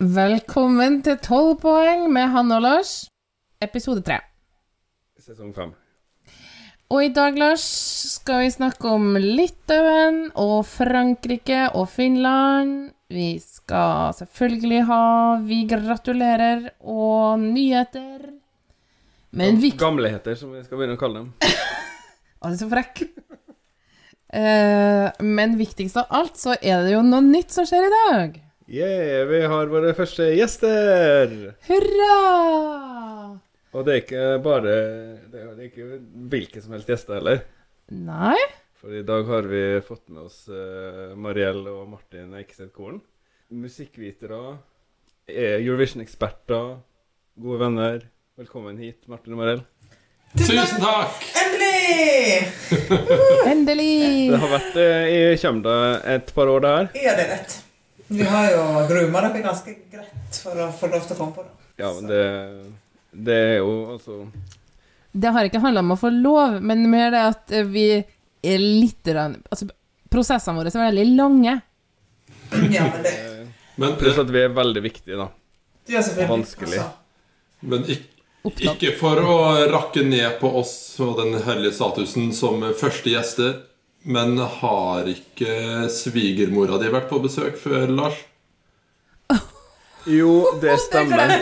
Velkommen til 12 poeng med Hanne og Lars, episode 3. Sesong 5. Og i dag, Lars, skal vi snakke om Litauen og Frankrike og Finland. Vi skal selvfølgelig ha Vi gratulerer og nyheter. Men vi Gamleheter, som vi skal begynne å kalle dem. Du er så frekk. Eh, men viktigst av alt så er det jo noe nytt som skjer i dag. Yeah, vi har våre første gjester! Hurra! Og det er ikke bare Det er ikke hvilke som helst gjester heller. Nei? For i dag har vi fått med oss uh, Mariell og Martin Eikeseth Koren. Musikkvitere, eh, Eurovision-eksperter, gode venner. Velkommen hit, Martin og Mariell. Tusen takk! Endelig! Endelig! Det har vært uh, i Kjømda et par år, det her. Ja, det er rett. Vi har jo gruma dere ganske greit for å få lov til å komme på det. Ja, men det, det er jo altså Det har ikke handla om å få lov, men mer det at vi er litt Altså, prosessene våre er veldig lange. Ja, men det Men, Pluss at vi er veldig viktige, da. ja. Vanskelig. Altså, men ikke, ikke for å rakke ned på oss og den hellige statusen som første gjester, men har ikke svigermora di vært på besøk før, Lars? Jo, det stemmer.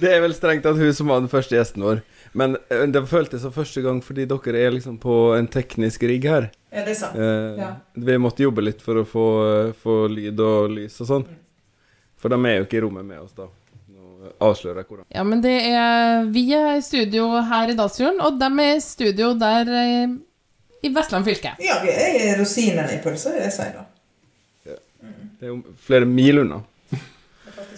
det er vel strengt at hun som var den første gjesten vår. Men eh, det føltes som første gang fordi dere er liksom på en teknisk rigg her. ja, det er sant. Eh, Ja. Vi måtte jobbe litt for å få, få lyd og lys og sånn. For de er jo ikke i rommet med oss da. Nå avslører jeg hvordan. Ja, men det er Vi er i studio her i Dalsfjorden, og de er i studio der eh, i Vestland fylke. Ja, vi er rosinene i pølsa, vil jeg si da. Det er jo flere mil unna.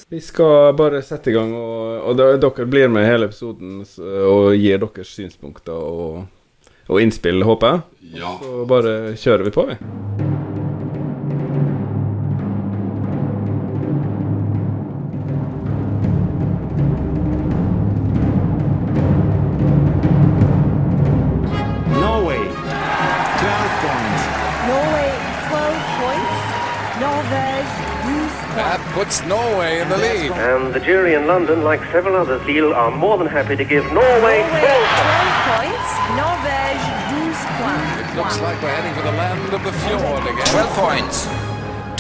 Vi skal bare sette i gang, og, og dere blir med hele episoden og gir deres synspunkter og, og innspill, håper jeg. Ja. Så bare kjører vi på, vi. That puts Norway in the lead. And the jury in London, like several others, Lille are more than happy to give Norway Norway 12 12 points. Norvège 12 points. It looks like we're heading for the land of the fjord again. 12 points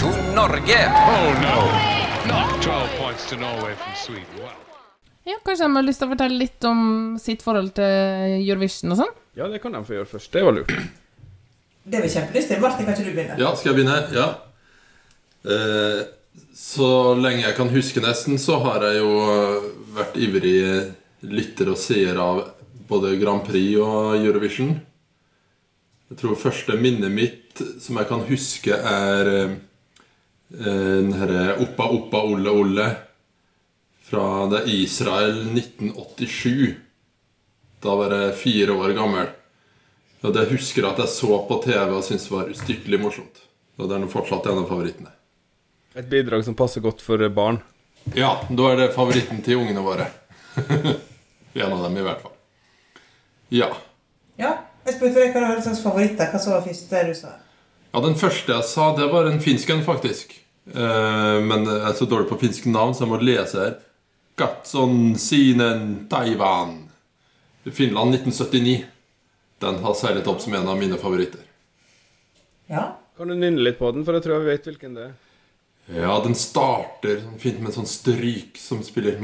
to Norge. Oh no, not 12 points to Norway from Sweden. Wow. Ja, Kanskje de har lyst til å fortelle litt om sitt forhold til Eurovision og sånn? Ja, det kan de få gjøre først. Det var lurt. Det har vi kjempelyst til. Martin, kan ikke du begynne? Ja, skal jeg begynne? Ja. Eh, så lenge jeg kan huske nesten, så har jeg jo eh, vært ivrig lytter og seer av både Grand Prix og Eurovision. Jeg tror første minnet mitt som jeg kan huske, er eh, den herre Oppa Oppa Olle Olle fra det Israel 1987. Da var jeg fire år gammel. Og det husker jeg at jeg så på TV og syntes var ustyrtelig morsomt. Og det er nå fortsatt en av favorittene. Et bidrag som passer godt for barn. Ja, da er det favoritten til ungene våre. en av dem, i hvert fall. Ja. Ja? Jeg spurte deg hva du hadde slags favoritter. Hva var første du sa? ja, den første jeg sa, det var en finsk en, faktisk. Eh, men jeg er så dårlig på finsk navn, så jeg må lese her. Gatson Sinen Taiwan. Finland 1979. Den har seilet opp som en av mine favoritter. Ja? Kan du nynne litt på den, for jeg tror jeg vet hvilken det er. Ja, den starter sånn fint med en sånn stryk som spiller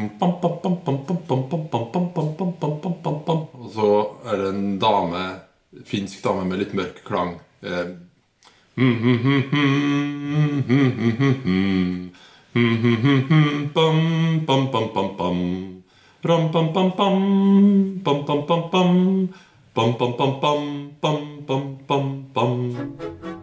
Og så er det en dame, finsk dame med litt mørk klang. Bam, bam, bam, bam, bam, bam.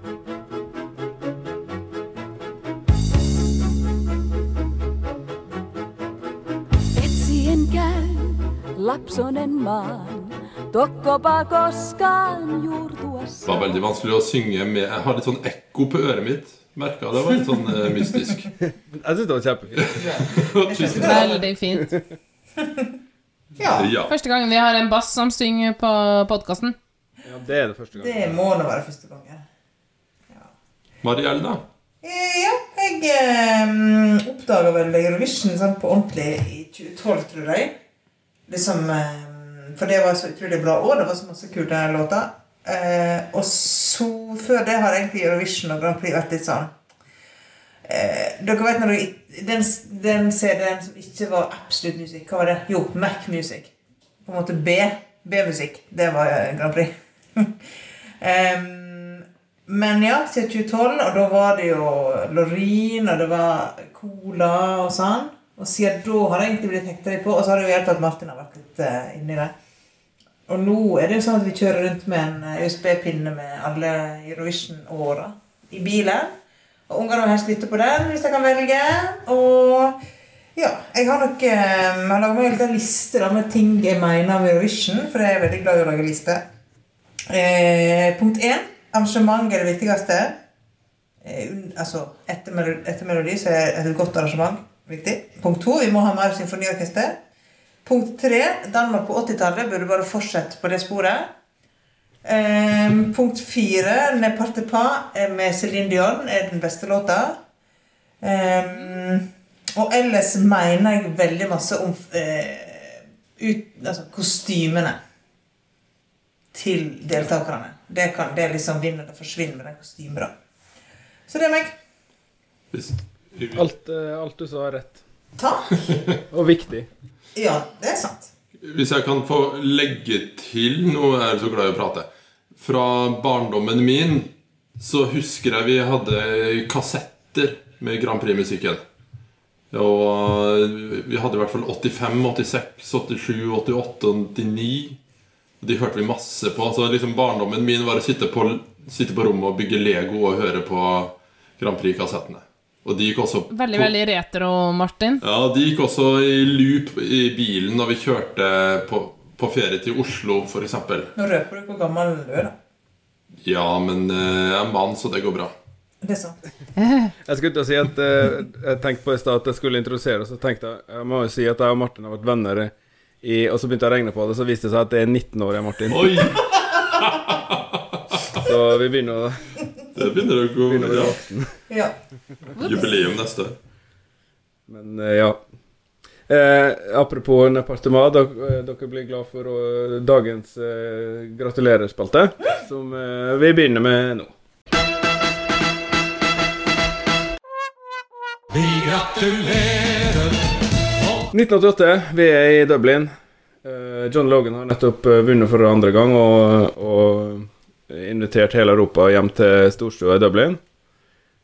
Lapsonen maan, tokkopa koskaan juurtuessa. Det var veldig vanskelig å synge med Jeg har litt sånn ekko på øret mitt. Merka det var litt sånn uh, mystisk. Jeg syns det var kjempefint. Veldig fint. Ja. Ja. Første gangen vi har en bass som synger på podkasten. Ja, det er det første Det må da være første gangen. Marielle, da? Eh, Ja, jeg eh, oppdaga vel Eurovision sånn på ordentlig i 2012, tror jeg. Liksom, eh, for det var så utrolig bra år. Det var så masse kule låter. Eh, og så Før det har egentlig Eurovision og Grand Prix vært litt sånn eh, Dere vet når dere, den, den CD-en som ikke var absolutt musikk, hva var det? Jo, Mac Music. På en måte B. B-musikk. Det var Grand Prix. um, men ja, siden 2012, og da var det jo Loreen, og det var Cola og sånn. Og siden har det egentlig blitt hekta på, og så har det jo hjulpet at Martin har vært litt uh, inni det. Og nå er det jo sånn at vi kjører rundt med en eh, USB-pinne med alle Eurovision-åra i bilen. Og ungene har helst lytte på den hvis de kan velge. Og ja, jeg har nok jeg har laget meg en liste med ting jeg mener om Eurovision, for jeg er veldig glad i å lage lister. Eh, punkt én. Arrangement er det viktigste. Eh, altså, etter, melo- etter melodi så er det et godt arrangement viktig. Punkt to. Vi må ha mer symfoniorkester. Punkt tre. Danmark på 80-tallet burde bare fortsette på det sporet. Eh, punkt fire. Ne parte pas med Céline Dion er den beste låta. Eh, og ellers mener jeg veldig masse om eh, ut, altså, kostymene til deltakerne. Det, kan, det liksom vinner og forsvinner med den kostymen. Så det er meg. Hvis, Alt, eh, alt du sa, er rett. Takk. Og viktig. Ja, det er sant. hvis jeg kan få legge til Nå er jeg så glad i å prate. Fra barndommen min så husker jeg vi hadde kassetter med Grand Prix-musikken. Og vi hadde i hvert fall 85, 86, 87, 88, 89. De hørte vi masse på. Så liksom barndommen min var å sitte på, sitte på rommet og bygge Lego og høre på Grand Prix-kassettene. Og de gikk også Veldig, på- veldig retro, Martin. ja, de gikk også i loop i bilen når vi kjørte på, på ferie til Oslo, f.eks. Nå røper du hvor gammel du er, da. Ja, men eh, jeg er mann, så det går bra. Det er sant. Jeg skulle til å si at eh, Jeg tenkte på i stad at jeg skulle introdusere, og så tenkte jeg Jeg må jo si at jeg og Martin har vært venner i Og så begynte jeg å regne på det, så viste det seg at det er 19 år, jeg, Martin. Oi! Så vi begynner å Det begynner å gå begynner å bli ja. voksen. Ja. Jubileum neste år. Men eh, ja. Eh, apropos Departement, dere, dere blir glad for å, dagens eh, gratulererspalte, som eh, vi begynner med nå. Vi gratulerer 1988, vi er i Dublin. Eh, John Logan har nettopp eh, vunnet for andre gang og, og invitert hele Europa hjem til storstua i Dublin.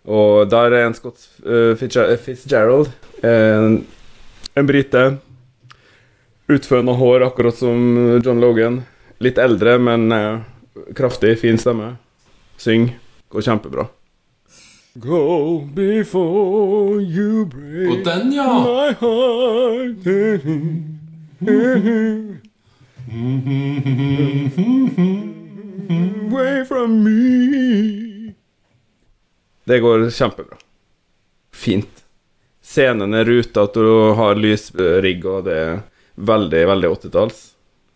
Og der er en Scott uh, Fitzgerald, en, en brite. Utføna hår, akkurat som John Logan. Litt eldre, men eh, kraftig, fin stemme. Syng. Går kjempebra. Go before you break Og den, ja! my heart. Away from me. Det går kjempebra. Fint. Scenen er ruta, at du har lysrigg, og det er veldig, veldig 80-talls.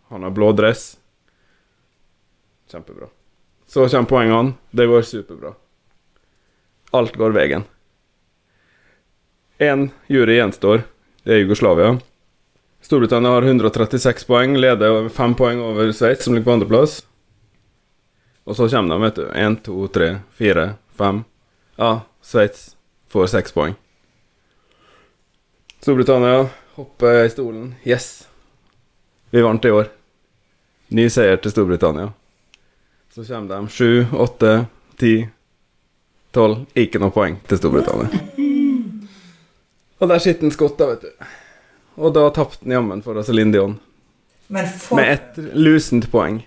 Han har blå dress. Kjempebra. Så kommer poengene. Det går superbra. Alt går veien. Én jury gjenstår. Det er Jugoslavia. Storbritannia har 136 poeng, leder fem poeng over Sveits, som ligger på andreplass. Og så kommer de, vet du. Én, to, tre, fire, fem. Ja, Sveits får seks poeng. Storbritannia hopper i stolen. Yes! Vi vant i år. Ny seier til Storbritannia. Så kommer de sju, åtte, ti, tolv. Ikke noe poeng til Storbritannia. Og der sitter en skott, da, vet du. Og da tapte han jammen for Celine Dion. Men for Med ett lusent poeng.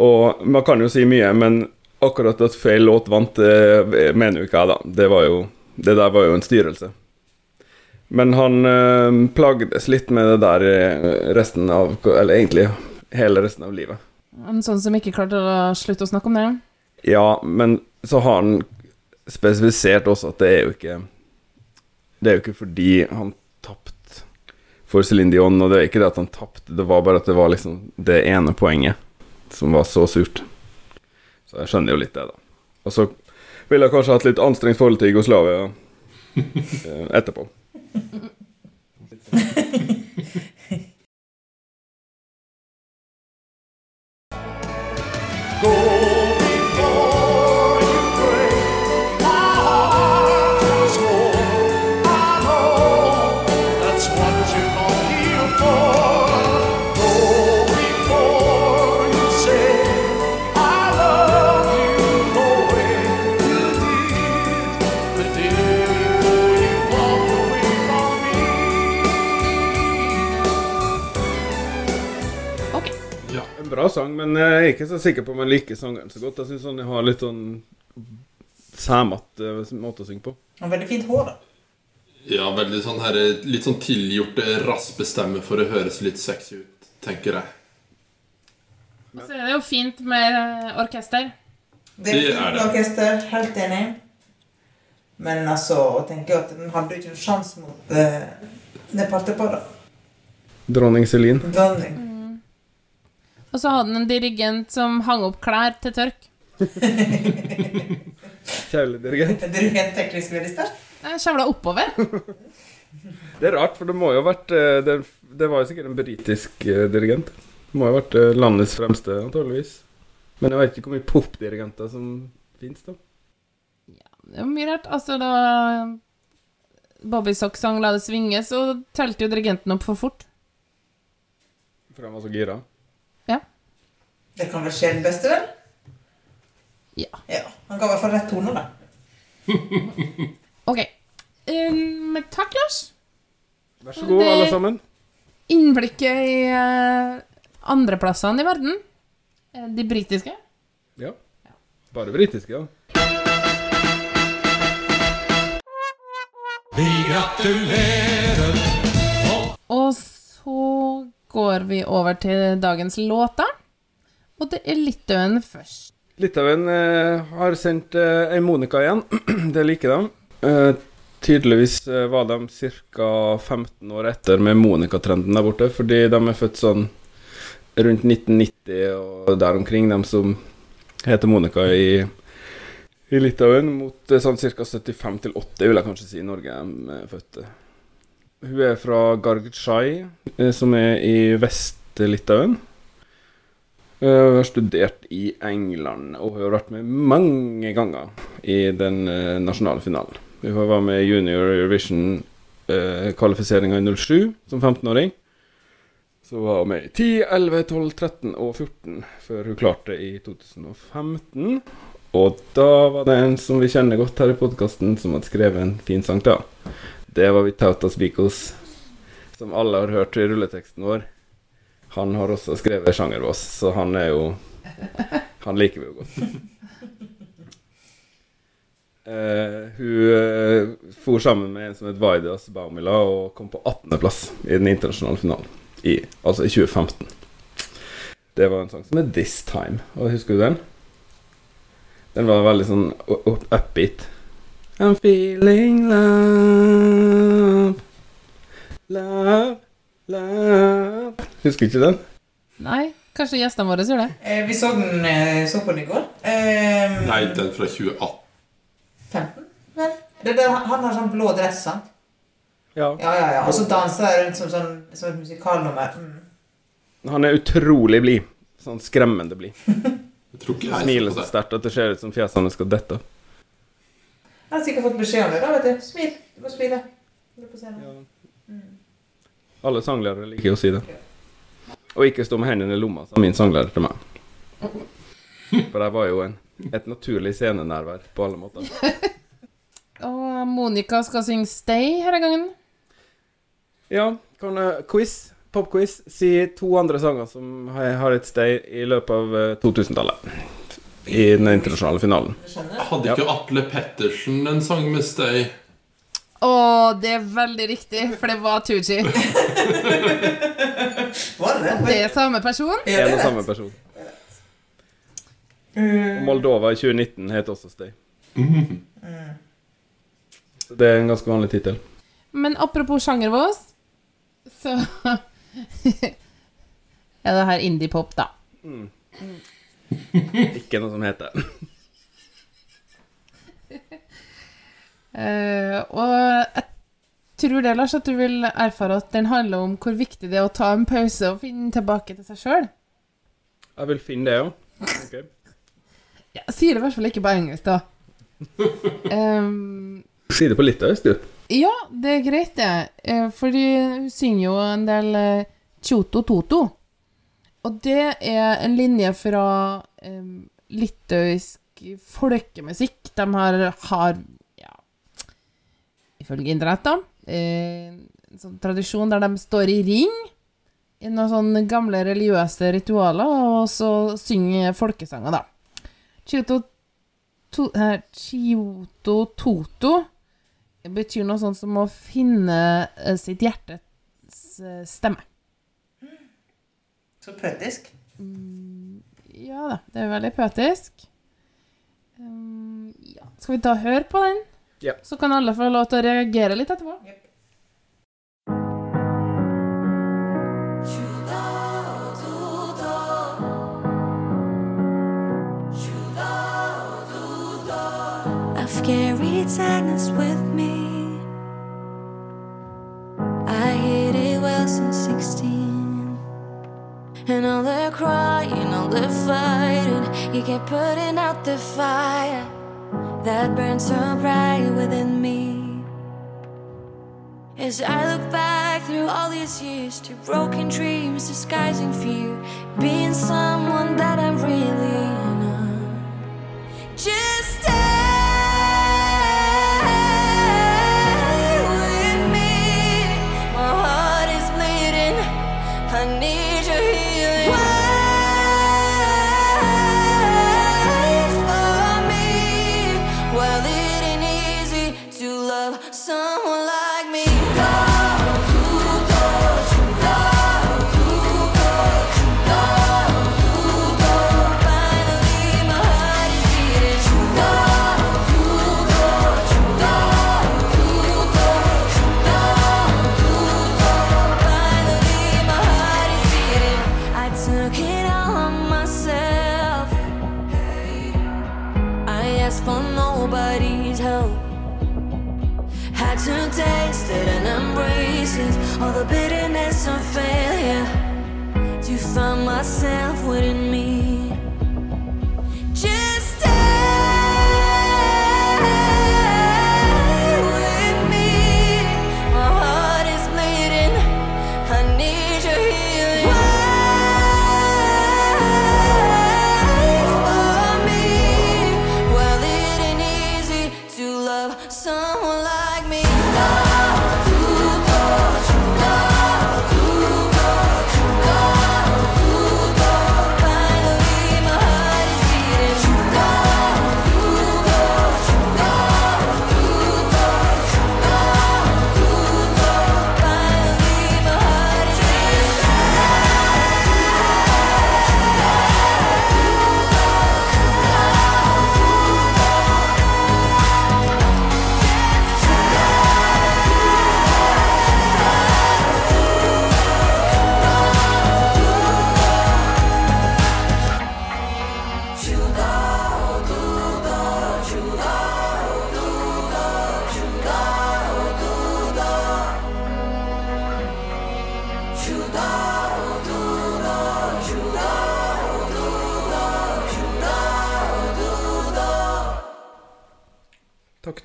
Og man kan jo si mye, men akkurat at feil låt vant, det mener jo ikke jeg, da. Det var jo Det der var jo en styrelse. Men han øh, plagdes litt med det der eh, resten av Eller egentlig hele resten av livet. En sånn som ikke klarte å slutte å snakke om det. Ja, men så har han spesifisert også at det er jo ikke Det er jo ikke fordi han tapte for Céline Dion, og det er ikke det at han tapte, det var bare at det var liksom det ene poenget som var så surt. Så jeg skjønner jo litt det, da. Og så ville jeg kanskje hatt litt anstrengt forhold til Jugoslavia eh, etterpå. Ikke så sikker på om jeg liker sangeren så godt. Jeg syns han har litt sånn sæmete måte å synge på. Han veldig fint hår, da. Ja, veldig sånn her Litt sånn tilgjort raspe raspestemme for å høres litt sexy ut, tenker jeg. Og så er det jo fint med eh, orkester. Det er fint med orkester, helt enig. Men altså, å tenke at den hadde ikke en sjanse mot uh, det da Dronning Celine. Dronning. Og så hadde han en dirigent som hang opp klær til tørk. Kjærlig dirigent. Teknisk veldig sterk. Kjævla kjevla oppover. Det er rart, for det må jo ha vært eh, Det, det var jo sikkert en britisk eh, dirigent. Det må jo ha vært eh, landets fremste, antageligvis. Men jeg vet ikke hvor mye popdirigenter som fins, da. Ja, Det var mye rart. Altså, da Bobby Sock sang 'La det svinge', så telte jo dirigenten opp for fort. For han var så gira. Det kan vel skje den beste, vel? Ja. ja. Han ga i hvert fall rett tone, da. Ok. Um, takk, Lars. Vær så god, alle sammen. Innblikket i uh, andreplassene i verden. Eh, De britiske. Ja. Bare britiske, ja. Vi gratulerer. Og så går vi over til dagens låter. Og det er Litauen først. Litauen eh, har sendt eh, ei Monica igjen. det liker de. Eh, tydeligvis eh, var de ca. 15 år etter med Monica-trenden der borte, fordi de er født sånn rundt 1990 og der omkring, de som heter Monica i, i Litauen, mot eh, sånn ca. 75 80, vil jeg kanskje si, i Norge de er født. Hun er fra Gargtsjai, eh, som er i Vest-Litauen. Hun har studert i England og har vært med mange ganger i den eh, nasjonale finalen. Hun var med i Junior Eurovision-kvalifiseringa i 07 som 15-åring. Så var hun med i 10, 11, 12, 13 og 14 før hun klarte i 2015. Og da var det en som vi kjenner godt her i podkasten, som hadde skrevet en fin sang til. Det var Vitautas Bikos, som alle har hørt i rulleteksten vår. Han har også skrevet sjangerbås, så han er jo Han liker vi jo godt. Uh, hun uh, for sammen med en som het Vaidas Baumila og kom på 18.-plass i den internasjonale finalen. I, altså i 2015. Det var en sang som het This Time. Og Husker du den? Den var veldig sånn upbeat. I'm feeling love, love, love Husker du ikke den? Nei, kanskje gjestene våre gjør det. Eh, vi så den eh, så på den i går. Eh, Nei, den fra 2018. 15, vel? Det der, han har sånn blå dress, sant? Ja. Ja, ja, ja. Og så danser jeg rundt som, sånn, som et musikalnummer. Mm. Han er utrolig blid. Sånn skremmende blid. Smiler så sterkt at det ser ut som fjeset hans skal dette. Jeg har sikkert fått beskjed om det, da, vet du. Smil. Du må smile. Du er på scenen. Mm. Alle sanglærere liker å si det. Og ikke stå med hendene i lomma, sa min sanglærer til meg. For jeg var jo en, et naturlig scenenærvær på alle måter. Og Monica skal synge 'Stay' denne gangen. Ja, kan jeg quiz, popquiz, si to andre sanger som har et stay i løpet av eh, 2000-tallet. I den internasjonale finalen. Hadde ikke Atle Pettersen en sang med Stay? Å, det er veldig riktig, for det var Tooji. Var det Det er samme person? En og samme person. Og Moldova i 2019 het også Stay. Så det er en ganske vanlig tittel. Men apropos sjangervås, så er det her indie-pop, da. Ikke noe som heter Eh, og jeg tror det, Lars, at du vil erfare at den handler om hvor viktig det er å ta en pause og finne tilbake til seg sjøl? Jeg vil finne det, ja. Ok. Ja, sier det i hvert fall ikke på engelsk, da. um, Si det på litauisk, du. ja, det er greit, det. Eh, fordi hun synger jo en del Tjoto Toto. Og det er en linje fra um, litauisk folkemusikk. De har, har ifølge idrett, da, eh, en sånn tradisjon der de står i ring i noen sånne gamle religiøse ritualer, og så synger folkesanger, da. Chioto, to, eh, Toto betyr noe sånt som å finne eh, sitt hjertes stemme. Så poetisk. Ja da, det er veldig poetisk. Um, ja. Skal vi ta og høre på den? Ja. Så kan alle få lov til å reagere litt etterpå. I've carried sadness with me. I hid it well since 16. And all the crying, all the fighting, you kept putting out the fire that burns so bright within me. As I look back through all these years to broken dreams, disguising fear, being someone that I'm really I asked for nobody's help. Had to taste it and embrace it. All the bitterness of failure. To find myself within me.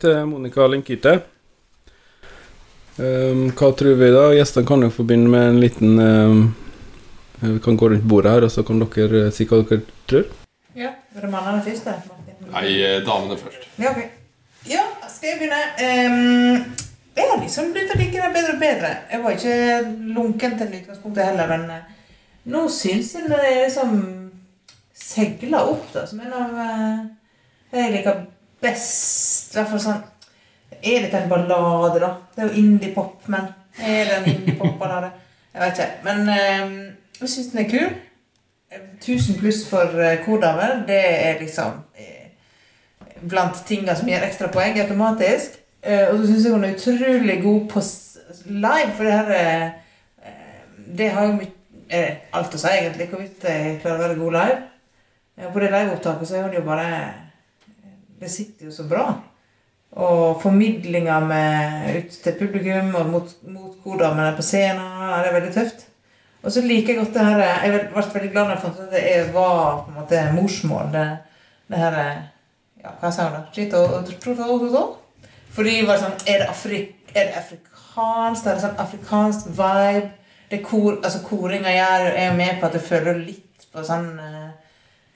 Til Monica Linkite. Um, hva tror vi da? Gjestene kan jo få begynne med en liten um, Vi kan gå rundt bordet her, og så kan dere eh, si hva dere tror. Ja, Var det mannene først? da, Martin? Nei, eh, damene først. Ja, ok. Ja, skal jeg begynne? Um, jeg har liksom begynt å like det bedre og bedre. Jeg var ikke lunken til utgangspunktet heller, men nå syns jeg det er liksom seiler opp da, som en av det jeg liker best. Fall sånn Er dette en ballade, da? Det er jo indie-pop, men er det en indie-pop-ballade? Jeg vet ikke. Men ehm, jeg syns den er kul. 1000 pluss for eh, kodamer, det er liksom eh, blant tingene som gir ekstra poeng automatisk. Eh, og så syns jeg hun er utrolig god på live, for det her eh, eh, Det har jo mye eh, alt å si, egentlig, hvorvidt jeg klarer å være god live. Ja, på det liveopptaket så er hun jo bare Det sitter jo så bra. Og formidlinga med ut til publikum og mot, mot kodammene på scenen. Det er veldig tøft. Og så liker jeg godt det her Jeg ble veldig glad når jeg fant ut at det var på en måte morsmål. Det, det her Ja, hva sa hun da? Chito- Fordi det var sånn Er det, afrik, er det afrikansk? Det er sånn afrikansk vibe. Det kor, altså Koringa gjør er jo med på at du føler litt på sånn eh,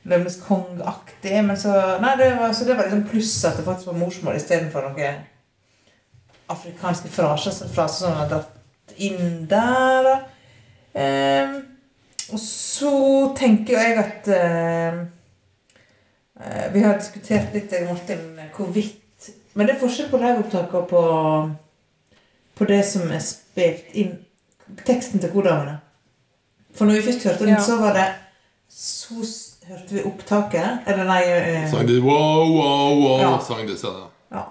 Løvenes konge-aktig. Men så Nei, det var, så det var liksom pluss at det faktisk var morsmål istedenfor noen afrikanske fraser, fraser som var dratt inn der. Ehm, og så tenker jeg at eh, eh, Vi har diskutert litt, og Martin, hvorvidt Men det er forskjell på liveopptak og på, på det som er spilt inn Teksten til Kodamene. For når vi først hørte den, Ja. så var det Så hørte vi opptaket. Eller nei eh, Sang de wow, wow, wow, Ja. sang de stedet. Ja.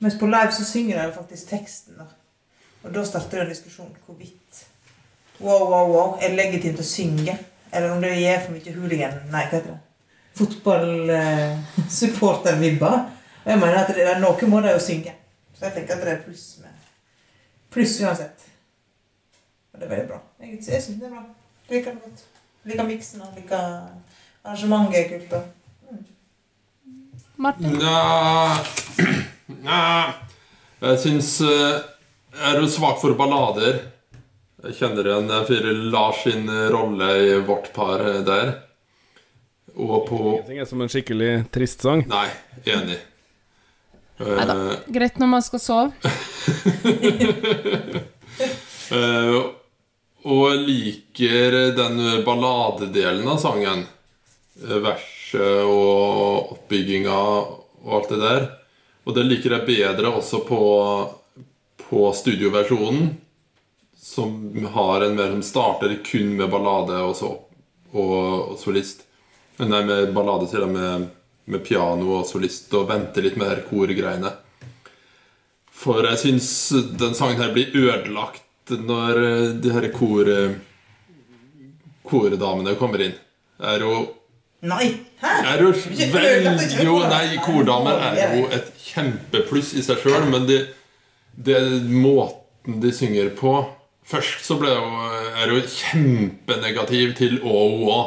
Mens på live så synger de jo faktisk teksten. Da. Og da starter det en diskusjon hvorvidt wow, wow, wow er legitimt å synge. Eller om det gir for mye hooligan Nei, hva heter det? Fotballsupportervibber. Og jeg mener at det, er- noe må de jo synge. Så jeg tenker at det er pluss med Pluss uansett. Og det er veldig bra. Jeg, jeg syns det er bra. Liker det godt. Liker miksen og liker arrangementet er kult. Og Martin? Nja Nja Jeg syns eh, Jeg er jo svak for ballader. Jeg kjenner igjen jeg fyrer Lars sin rolle i vårt par eh, der. Og på Ingenting er som en skikkelig trist sang. Nei, enig. Neida. da. Greit når man skal sove. uh, og jeg liker den balladedelen av sangen. Eh, Verset og oppbygginga og alt det der. Og det liker jeg bedre også på, på studioversjonen. Som har en mer som starter kun med ballade og, så, og, og solist. Nei, med ballade sier og med, med piano og solist, og venter litt med de korgreiene. For jeg syns den sangen her blir ødelagt når eh, de her kor, kordamene kommer inn. Det er jo Nei! Hæ? er jo vel, jo, nei, Kordamer er jo et kjempepluss i seg sjøl, men det, det måten de synger på Først så ble jo, er jo kjempenegativ til ÅOA.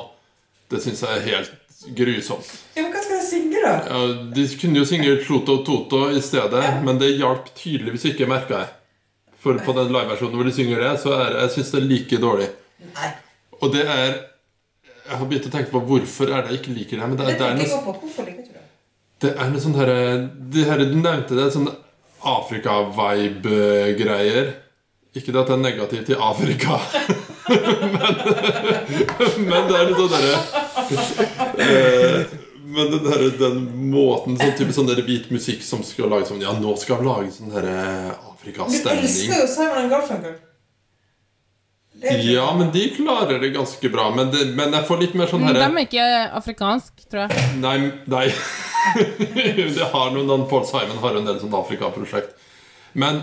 Det syns jeg er helt grusomt. Ja, men hva skal de synge, da? Ja, de kunne jo synge Tloto Toto i stedet, men det hjalp tydeligvis ikke, merka jeg. For på den liveversjonen hvor de synger det, så er jeg syns det er like dårlig. Nei. Og det er Jeg har begynt å tenke på hvorfor er det jeg ikke liker det. Men det, Det det er noe, på. Hvorfor liker du det? det er noe sånn herre her, Du nevnte det, sånn Afrika-vibe-greier. Ikke det at det er negativt til Afrika, men, men det er litt sånn derre eh, Men den, der, den måten sånn type sånn der hvit musikk som skal lage sånn Ja, nå skal vi lage sånn derre Du Afrikastemning. elsker jo Simon Garfunkel. Ja, men de klarer det ganske bra. Men, det, men jeg får litt mer sånn herre De er ikke afrikansk, tror jeg. Nei, nei. det har noen, Paul Simon har en del sånn Afrika-prosjekt. Men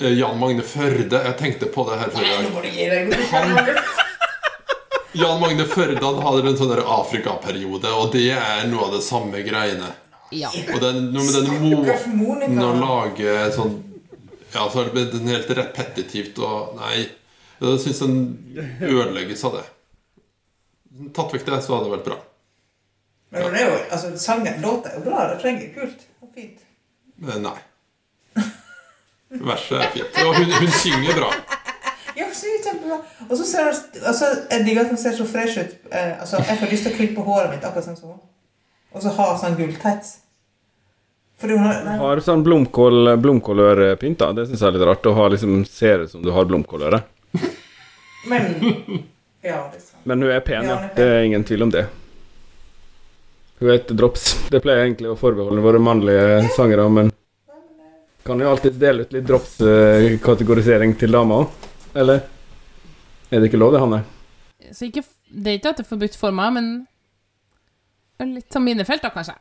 eh, Jan Magne Førde Jeg tenkte på det her før forrige dag. Jan Magne Førde han hadde en sånn Afrika-periode, og det er noe av det samme greiene. Ja. Og den, noe med den måten å lage sånn Ja, så er det helt repetitivt og Nei. Jeg syns den ødelegges av det. Tatt vekk det, så hadde det vært bra. Men den er jo, altså, sangen, låta er jo bra. Refrenget er kult. Og fint. Eh, Nei. Verset er fint. Og hun, hun synger bra. Ja, hun synger kjempebra. Og så ser hun, altså, jeg digger at hun ser så fresh ut. Eh, altså, jeg får lyst til å klippe håret mitt akkurat sånn som hun. Og så ha sånn gulltights. Fordi hun har nei, Har sånn blomkål, blomkålørpynta. Det syns jeg er litt rart. Å ha liksom ser ut som du har blomkåløre. Men Ja, det er sant. Men hun er pen, Ja, er. Det er ingen tvil om det. Hun heter Drops. Det pleier jeg egentlig å forbeholde våre mannlige sangere, men kan jo alltids dele ut litt Drops-kategorisering til damer òg. Eller? Er det ikke lov, det, Hanne? Så ikke, det er ikke at det er forbudt for meg, men litt som minefelt, da, kanskje.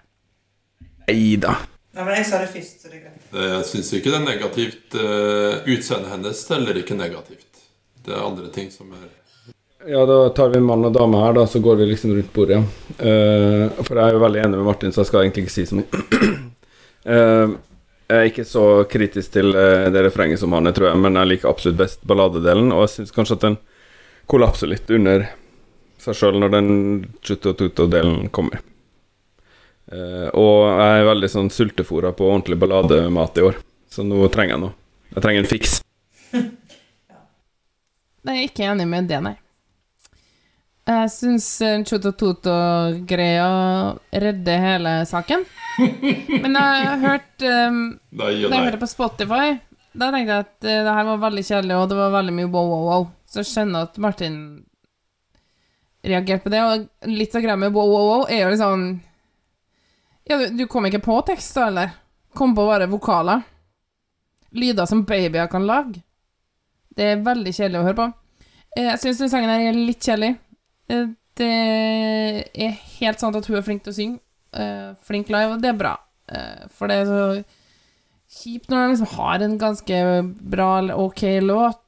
Nei da. Nei, men jeg sa det først, så det er greit. Jeg syns ikke det er negativt. Eh, Utseendet hennes teller ikke negativt. Det er andre ting som er Ja, da tar vi mann og dame her, da, så går vi liksom rundt bordet. Eh, for jeg er jo veldig enig med Martin, så jeg skal egentlig ikke si så mye. Uh, Jeg er ikke så kritisk til uh, det refrenget som han er, tror jeg, men jeg liker absolutt best balladedelen, og jeg syns kanskje at den kollapser litt under seg sjøl når den chuto-tuto-delen kommer. Eh, og jeg er veldig sånn sultefòra på ordentlig ballademat i år, så nå trenger jeg noe. Jeg trenger en fiks. Nei, jeg er ikke enig med det, nei. Jeg syns Chotototo-greia redder hele saken. Men jeg hørte um, Da jeg hørte på Spotify, da tenkte jeg at uh, det her var veldig kjedelig, og det var veldig mye wow, wow, wow. Så jeg skjønner at Martin reagerte på det, og litt av greia med wow, wow, wow er jo liksom Ja, du, du kom ikke på tekst, da, eller? Kom på bare vokaler. Lyder som babyer kan lage. Det er veldig kjedelig å høre på. Eh, Jeg syns den sangen her er litt kjedelig. Eh, Det er helt sant at hun er flink til å synge. eh, Flink live, og det er bra. For det er så kjipt når de liksom har en ganske bra ok låt,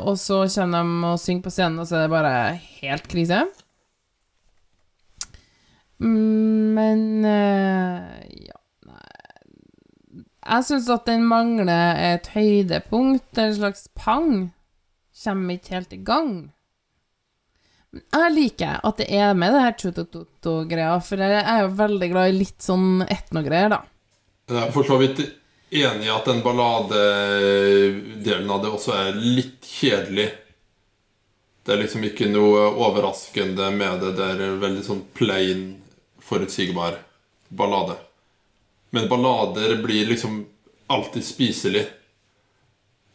og så kommer de og synger på scenen, og så er det bare helt krise. Mm, Men Jeg syns at den mangler et høydepunkt, en slags pang. Kommer ikke helt i gang. Men jeg liker at det er med det her chutototo-greia, for jeg er jo veldig glad i litt sånn etnogreier, da. Jeg er for så vidt enig i at den balladedelen av det også er litt kjedelig. Det er liksom ikke noe overraskende med det. Det er veldig sånn plain, forutsigbar ballade. Men ballader blir liksom alltid spiselig.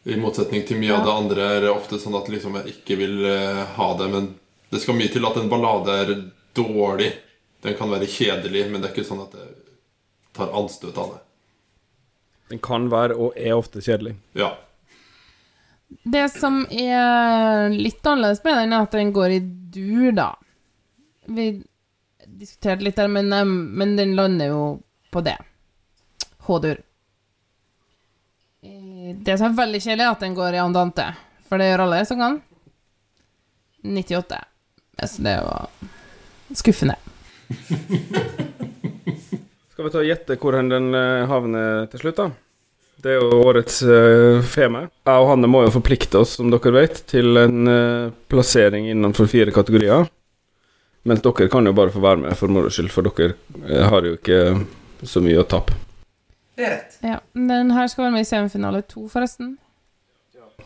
I motsetning til mye av det andre er det ofte sånn at liksom jeg ikke vil eh, ha det. Men det skal mye til at en ballade er dårlig. Den kan være kjedelig, men det er ikke sånn at jeg tar anstøt av det. Den kan være, og er ofte, kjedelig. Ja. Det som er litt annerledes med den, er at den går i dur, da. Vi diskuterte litt der, men, eh, men den lander jo på det. H-dur. Eh, Det som er veldig kjedelig, er at den går i andante. For det gjør alle som kan. 98. Så det var skuffende. Skal vi ta og gjette hvor den eh, havner til slutt, da? Det er jo årets uh, feme. Jeg og Hanne må jo forplikte oss, som dere vet, til en uh, plassering innenfor fire kategorier. Mens dere kan jo bare få være med for moro skyld, for dere uh, har jo ikke så mye å tape. Det er rett. Ja, Den her skal være med i semifinale to, forresten.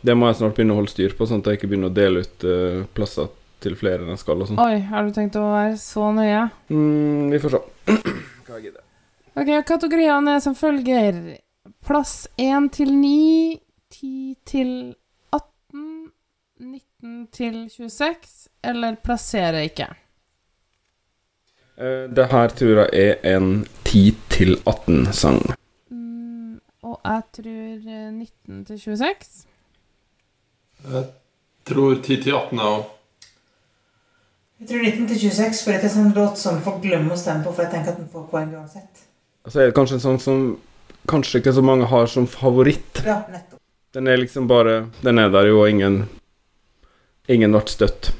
Det må jeg snart begynne å holde styr på, sånn at jeg ikke begynner å dele ut uh, plasser til flere enn jeg skal. og sånn. Oi, har du tenkt å være så nøye? Mm, vi får se. Hva jeg gidder. Ok, kategoriene er som følger Plass 1 til 9 10 til 18 19 til 26 Eller plassere ikke Uh, det her tror jeg er en 10-18-sang. mm, Og jeg tror eh, 19 til 26 Jeg tror 10-18 er òg. Jeg tror 19 til 26, for det er sånn låt som folk glemmer å stemme på, for jeg tenker at den får poeng uansett. Altså så er det kanskje en sang som kanskje ikke så mange har som favoritt. Ja, nettopp. Den er liksom bare Den er der jo, og ingen Ingen ble støtt.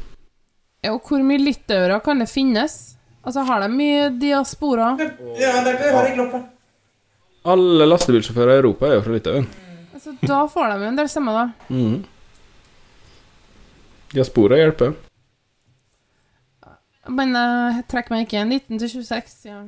Ja, Og hvor mye litauere kan det finnes? Altså, har de mye diaspora? Ja, det har jeg ryggloppe. Alle lastebilsjåfører i Europa er jo fra Litauen. Altså, da får de jo en del stemmer, da. Mhm. Diaspora hjelper. Men eh, jeg trekker meg ikke. 19 til 26, ja.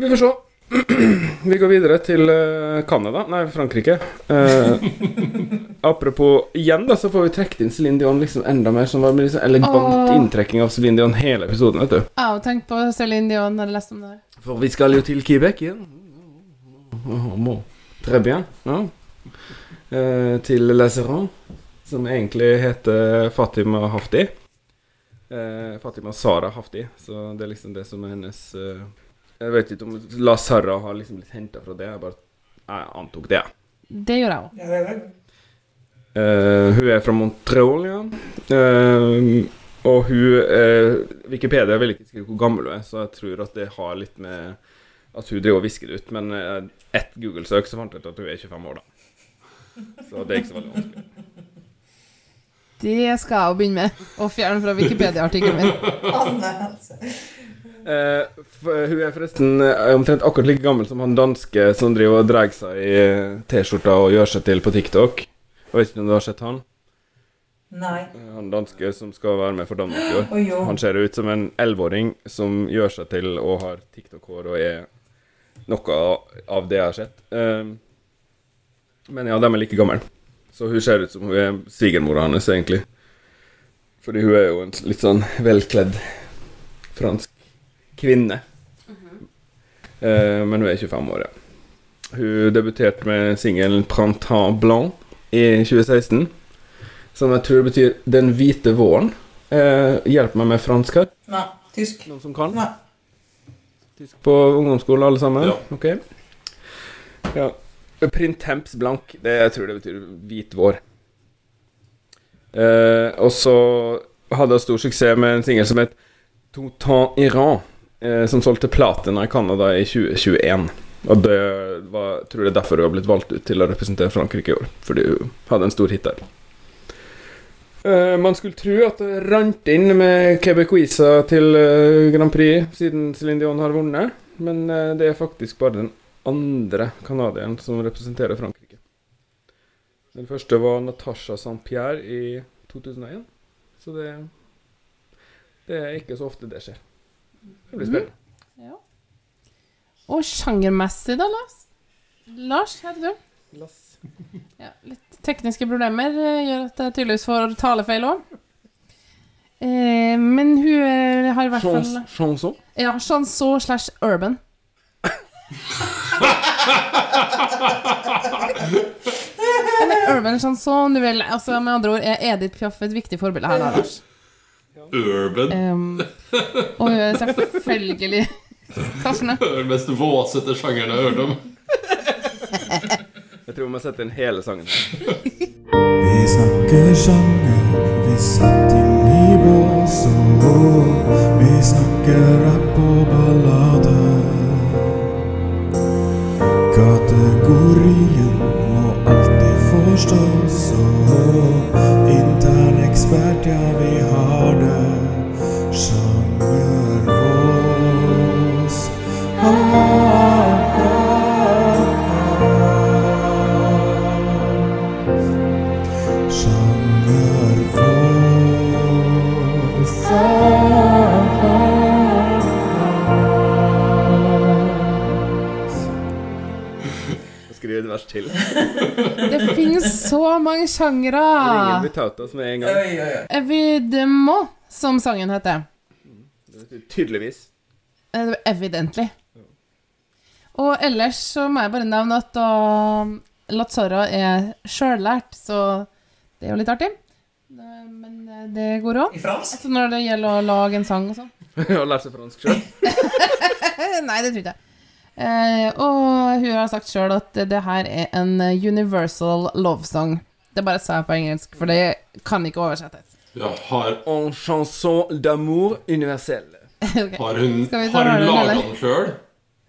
Vi får se. Vi går videre til eh, Canada Nei, Frankrike. Eh, apropos Igjen da, så får vi trukket inn Céline Dion liksom enda mer. Som var med liksom elegant Åh. inntrekking av Céline Dion hele episoden. vet du Jeg har tenk tenkt på Céline Dion når jeg leste om det her. For vi skal jo til Quebec igjen. Très bien. Ja. Eh, til Lazeron, som egentlig heter Fatima Hafti. Eh, Fatima Sara Hafti. Så det er liksom det som er hennes eh, Jeg vet ikke om La Sara har liksom blitt henta fra det. Jeg bare jeg antok det. Det gjør jeg òg. Ja, det er vel. Eh, hun er fra Montreal, ja. Eh, og hun eh, Wikipedia vil ikke skrive hvor gammel hun er, så jeg tror at det har litt med at hun driver og visker det ut. Men eh, ett Google-søk så fant jeg ut at hun er 25 år, da. Så det er ikke så veldig vanskelig. Det skal jeg jo begynne med. Å fjerne fra Wikipedia-artikkelen min. Altså. Eh, f hun er forresten eh, omtrent akkurat like gammel som han danske som driver og drar seg i eh, T-skjorta og gjør seg til på TikTok. Jeg vet ikke om du har sett han? Nei. Han danske som skal være med for Danmark i år. Oh. Han ser ut som en elleveåring som gjør seg til og har TikTok-hår og er noe av det jeg har sett. Eh, men ja, de er like gamle. Så hun ser ut som hun er svigermora hans, egentlig. Fordi hun er jo en litt sånn velkledd fransk kvinne. Eh, men hun er 25 år, ja. Hun debuterte med singelen 'Printemps Blanc' i 2016. Som jeg tror betyr 'Den hvite våren'. Eh, hjelp meg med fransk her. Nei. Tysk. Noen som kan? Nei. Tysk på ungdomsskolen, alle sammen? Ja. Ok. Ja. Printemps blank, det jeg tror det betyr hvit vår. Eh, og så hadde hun stor suksess med en singel som het Tout Iran, eh, som solgte platina i Canada i 2021. Og det var, tror jeg derfor hun har blitt valgt ut til å representere Frankrike i år. Fordi hun hadde en stor hit der. Eh, man skulle tro at det rant inn med Quebecoisa til uh, Grand Prix siden Céline Dion har vunnet, men uh, det er faktisk bare den andre canadieren som representerer Frankrike. Den første var Natasha Saint-Pierre i 2001, så det, det er ikke så ofte det skjer. Det blir spennende. Ja. Og sjangermessig, da, Lars? Lars, heter du? Lass. Ja, litt tekniske problemer eh, gjør at jeg tydeligvis får talefeil òg. Eh, men hun eh, har i hvert fall chanson? Ja, chanson slash urban. Eller urban chanson, du vil. Altså, med andre ord er Edith Piaf et viktig forbilde her, da, Lars. Urban. Um, og hun er selvfølgelig Taffene. Den mest våsete sjangeren jeg har hørt om. Jeg tror vi må sette inn hele sangen. Vi snakker sjanger, vi satt inn i bås og vi snakker rapp og ballade. Kategorien må alltid forstås og intern ekspert, ja, vi har mange sjangere. Ringen blir tatt oss med en gang. Oi, oi, oi. Evidemment, som sangen heter. Det betyr tydeligvis. Eh, Evidently. Og ellers så må jeg bare nevne at da Lazzara er sjøllært, så det er jo litt artig. Men eh, det går òg. I? Når det gjelder å lage en sang og sånn. og lære seg fransk sjøl. Nei, det tror jeg. Eh, og hun har sagt sjøl at det her er en universal love song. Det bare sa jeg på engelsk, for det kan ikke oversettes. Ja, har, En chanson d'amour universelle. okay. har hun, har hun den, laga den sjøl?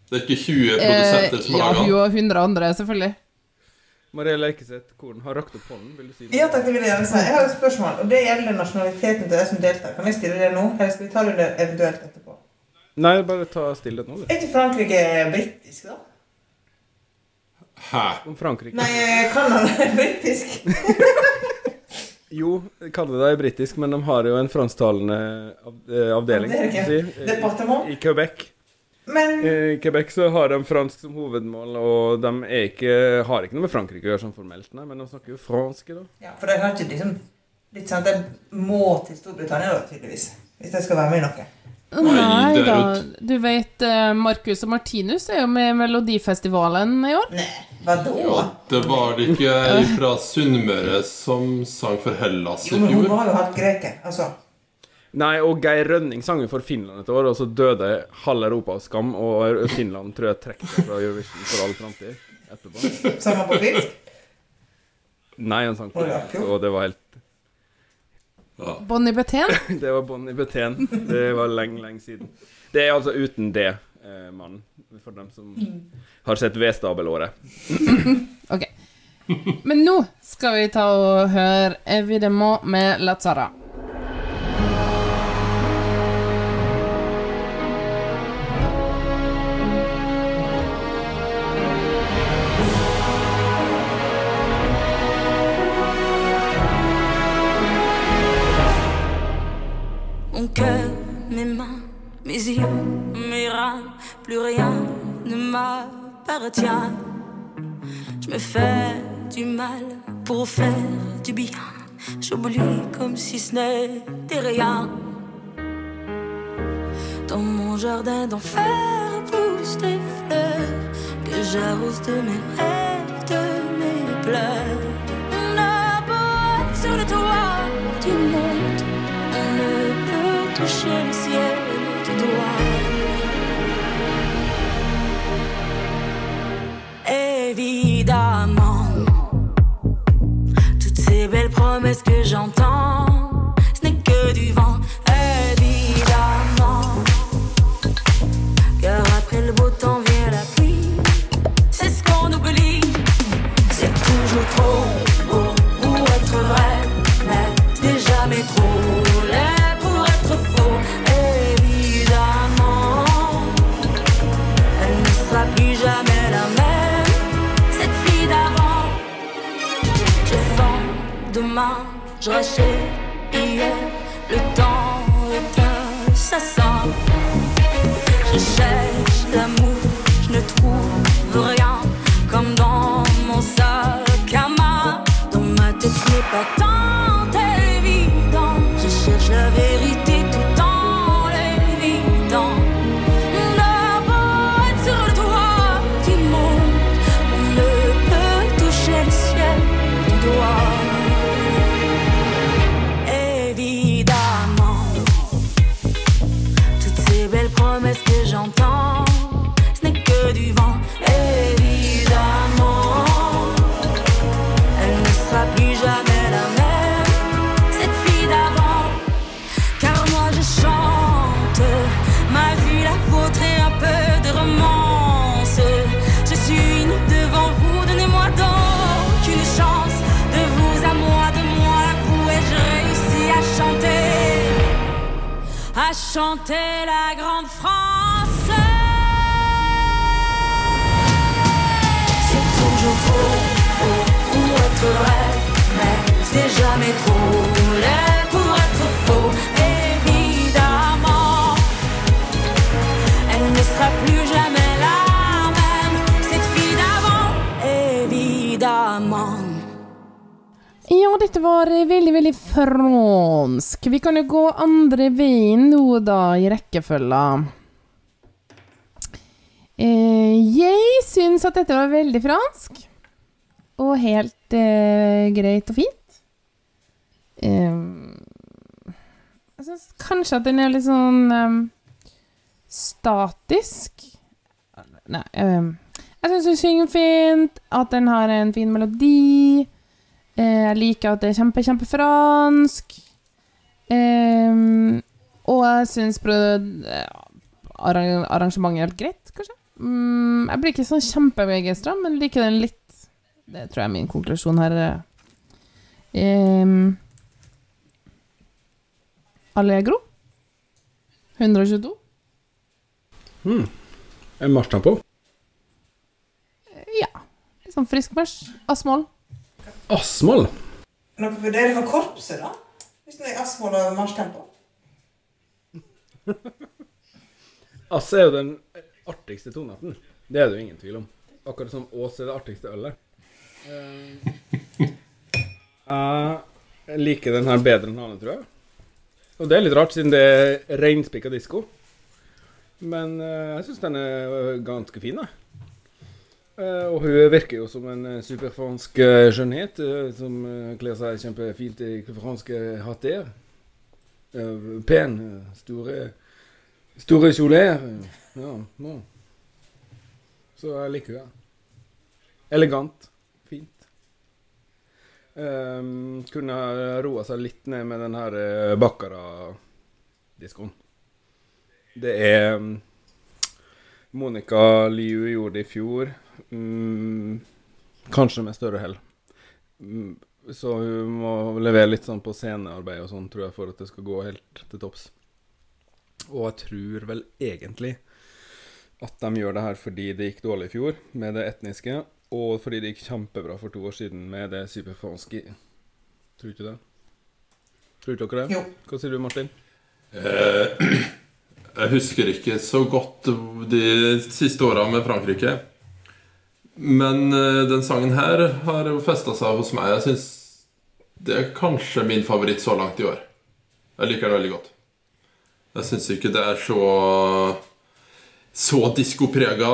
Det er ikke 20 Eh, produsenter som har hun laga den? og 100 andre, selvfølgelig. Maria Leikeseth Korn har rakt opp hånden. Vil du si noe? Ja takk, det vil jeg gjerne si. Jeg har et spørsmål, og det gjelder nasjonaliteten til de som deltar. Kan jeg stille det nå, eller skal vi ta det under eventuelt etterpå? Nei, bare ta stille nå, du. Er ikke Frankrike britisk, da? Hæ? Om Frankrike. Nei, Canada er britisk. Jo, Canada er britisk, men de har jo en fransktalende eh, avdeling. Departement. I Quebec. Men I Quebec så har de fransk som hovedmål, og de er ikke, har ikke noe med Frankrike å gjøre sånn formelt, nei, men de snakker jo fransk, da. ja, For de har ikke liksom litt sånn at de må til Storbritannia, da, tydeligvis. Hvis de skal være med i noe. Nei da. Du vet, eh, Marcus og Martinus er jo med i Melodifestivalen i år. Hva da? Ja, det var det ikke ei fra Sunnmøre som sang for Hellas Jo, men hun var jo halvt greker. Altså. Nei, og Geir Rønning sang jo for Finland et år, og så døde halve Europa av skam, og Finland tror jeg trekker seg fra Eurovision for all framtid etterpå. Sang han på finsk? Nei, han sang på Å, og det var helt Bonnie Betén. Det var Bonnie Betén. Det var lenge, lenge siden. Det er altså uten det, eh, mannen. For dem som har sett V-stabelåret. Ok. Men nå skal vi ta og høre Evidemment med Lazzara. Si ce n'était rien. Dans mon jardin d'enfer poussent des fleurs que j'arrose de mes rêves, de mes pleurs. On a beau être sur le toit du monde, on ne peut toucher le ciel du doigt. Évidemment, toutes ces belles promesses que j'entends, je chanter la grande France. C'est toujours trop beau pour être vrai, mais c'est jamais trop laid dette var veldig, veldig fransk. Vi kan jo gå andre veien nå, da, i rekkefølga. Eh, jeg syns at dette var veldig fransk. Og helt eh, greit og fint. Eh, jeg syns kanskje at den er litt sånn eh, statisk. Nei eh, Jeg syns hun synger fint, at den har en fin melodi. Eh, jeg liker at det er kjempe, kjempefransk. Eh, og jeg syns arrangementet er helt greit, kanskje. Mm, jeg blir ikke sånn kjempebegeistra, men liker den litt. Det tror jeg er min konklusjon her. Eh, Allegro. 122. Mm. En på? Ja. Litt sånn frisk marsj. Asmål. Asmål. Noe for dere for korpset, da? Hvis det er asmål og marsjtempo? Ass er jo den artigste tonearten. Det er det jo ingen tvil om. Akkurat som Ås er det artigste ølet. Eh, Jeg liker den her bedre enn Hane, tror jeg. Og det er litt rart, siden det er reinspikka disko. Men eh, jeg syns den er ganske fin, jeg. Eh, og hun virker jo som en eh, superfransk eh, skjønnhet, som kler seg kjempefint i franske hatter. Pen, store Store kjoler. Ja, ja. Så jeg liker henne. Elegant. Fint. Um, kunne roa seg litt ned med den her Baccara-diskoen. Det er um, Monica Liu gjorde det i fjor. Mm, kanskje med større hell. Mm, så hun må levere litt sånn på scenearbeid og sånn, tror jeg, for at det skal gå helt til topps. Og jeg tror vel egentlig at de gjør det her fordi det gikk dårlig i fjor med det etniske, og fordi det gikk kjempebra for to år siden med det superfanske Tror ikke det? Tror ikke dere det? Jo. Hva sier du, Martin? Eh, jeg husker ikke så godt de siste åra med Frankrike. Men eh, den sangen her har jo festa seg hos meg. Jeg syns det er kanskje min favoritt så langt i år. Jeg liker den veldig godt. Jeg syns ikke det er så så diskoprega.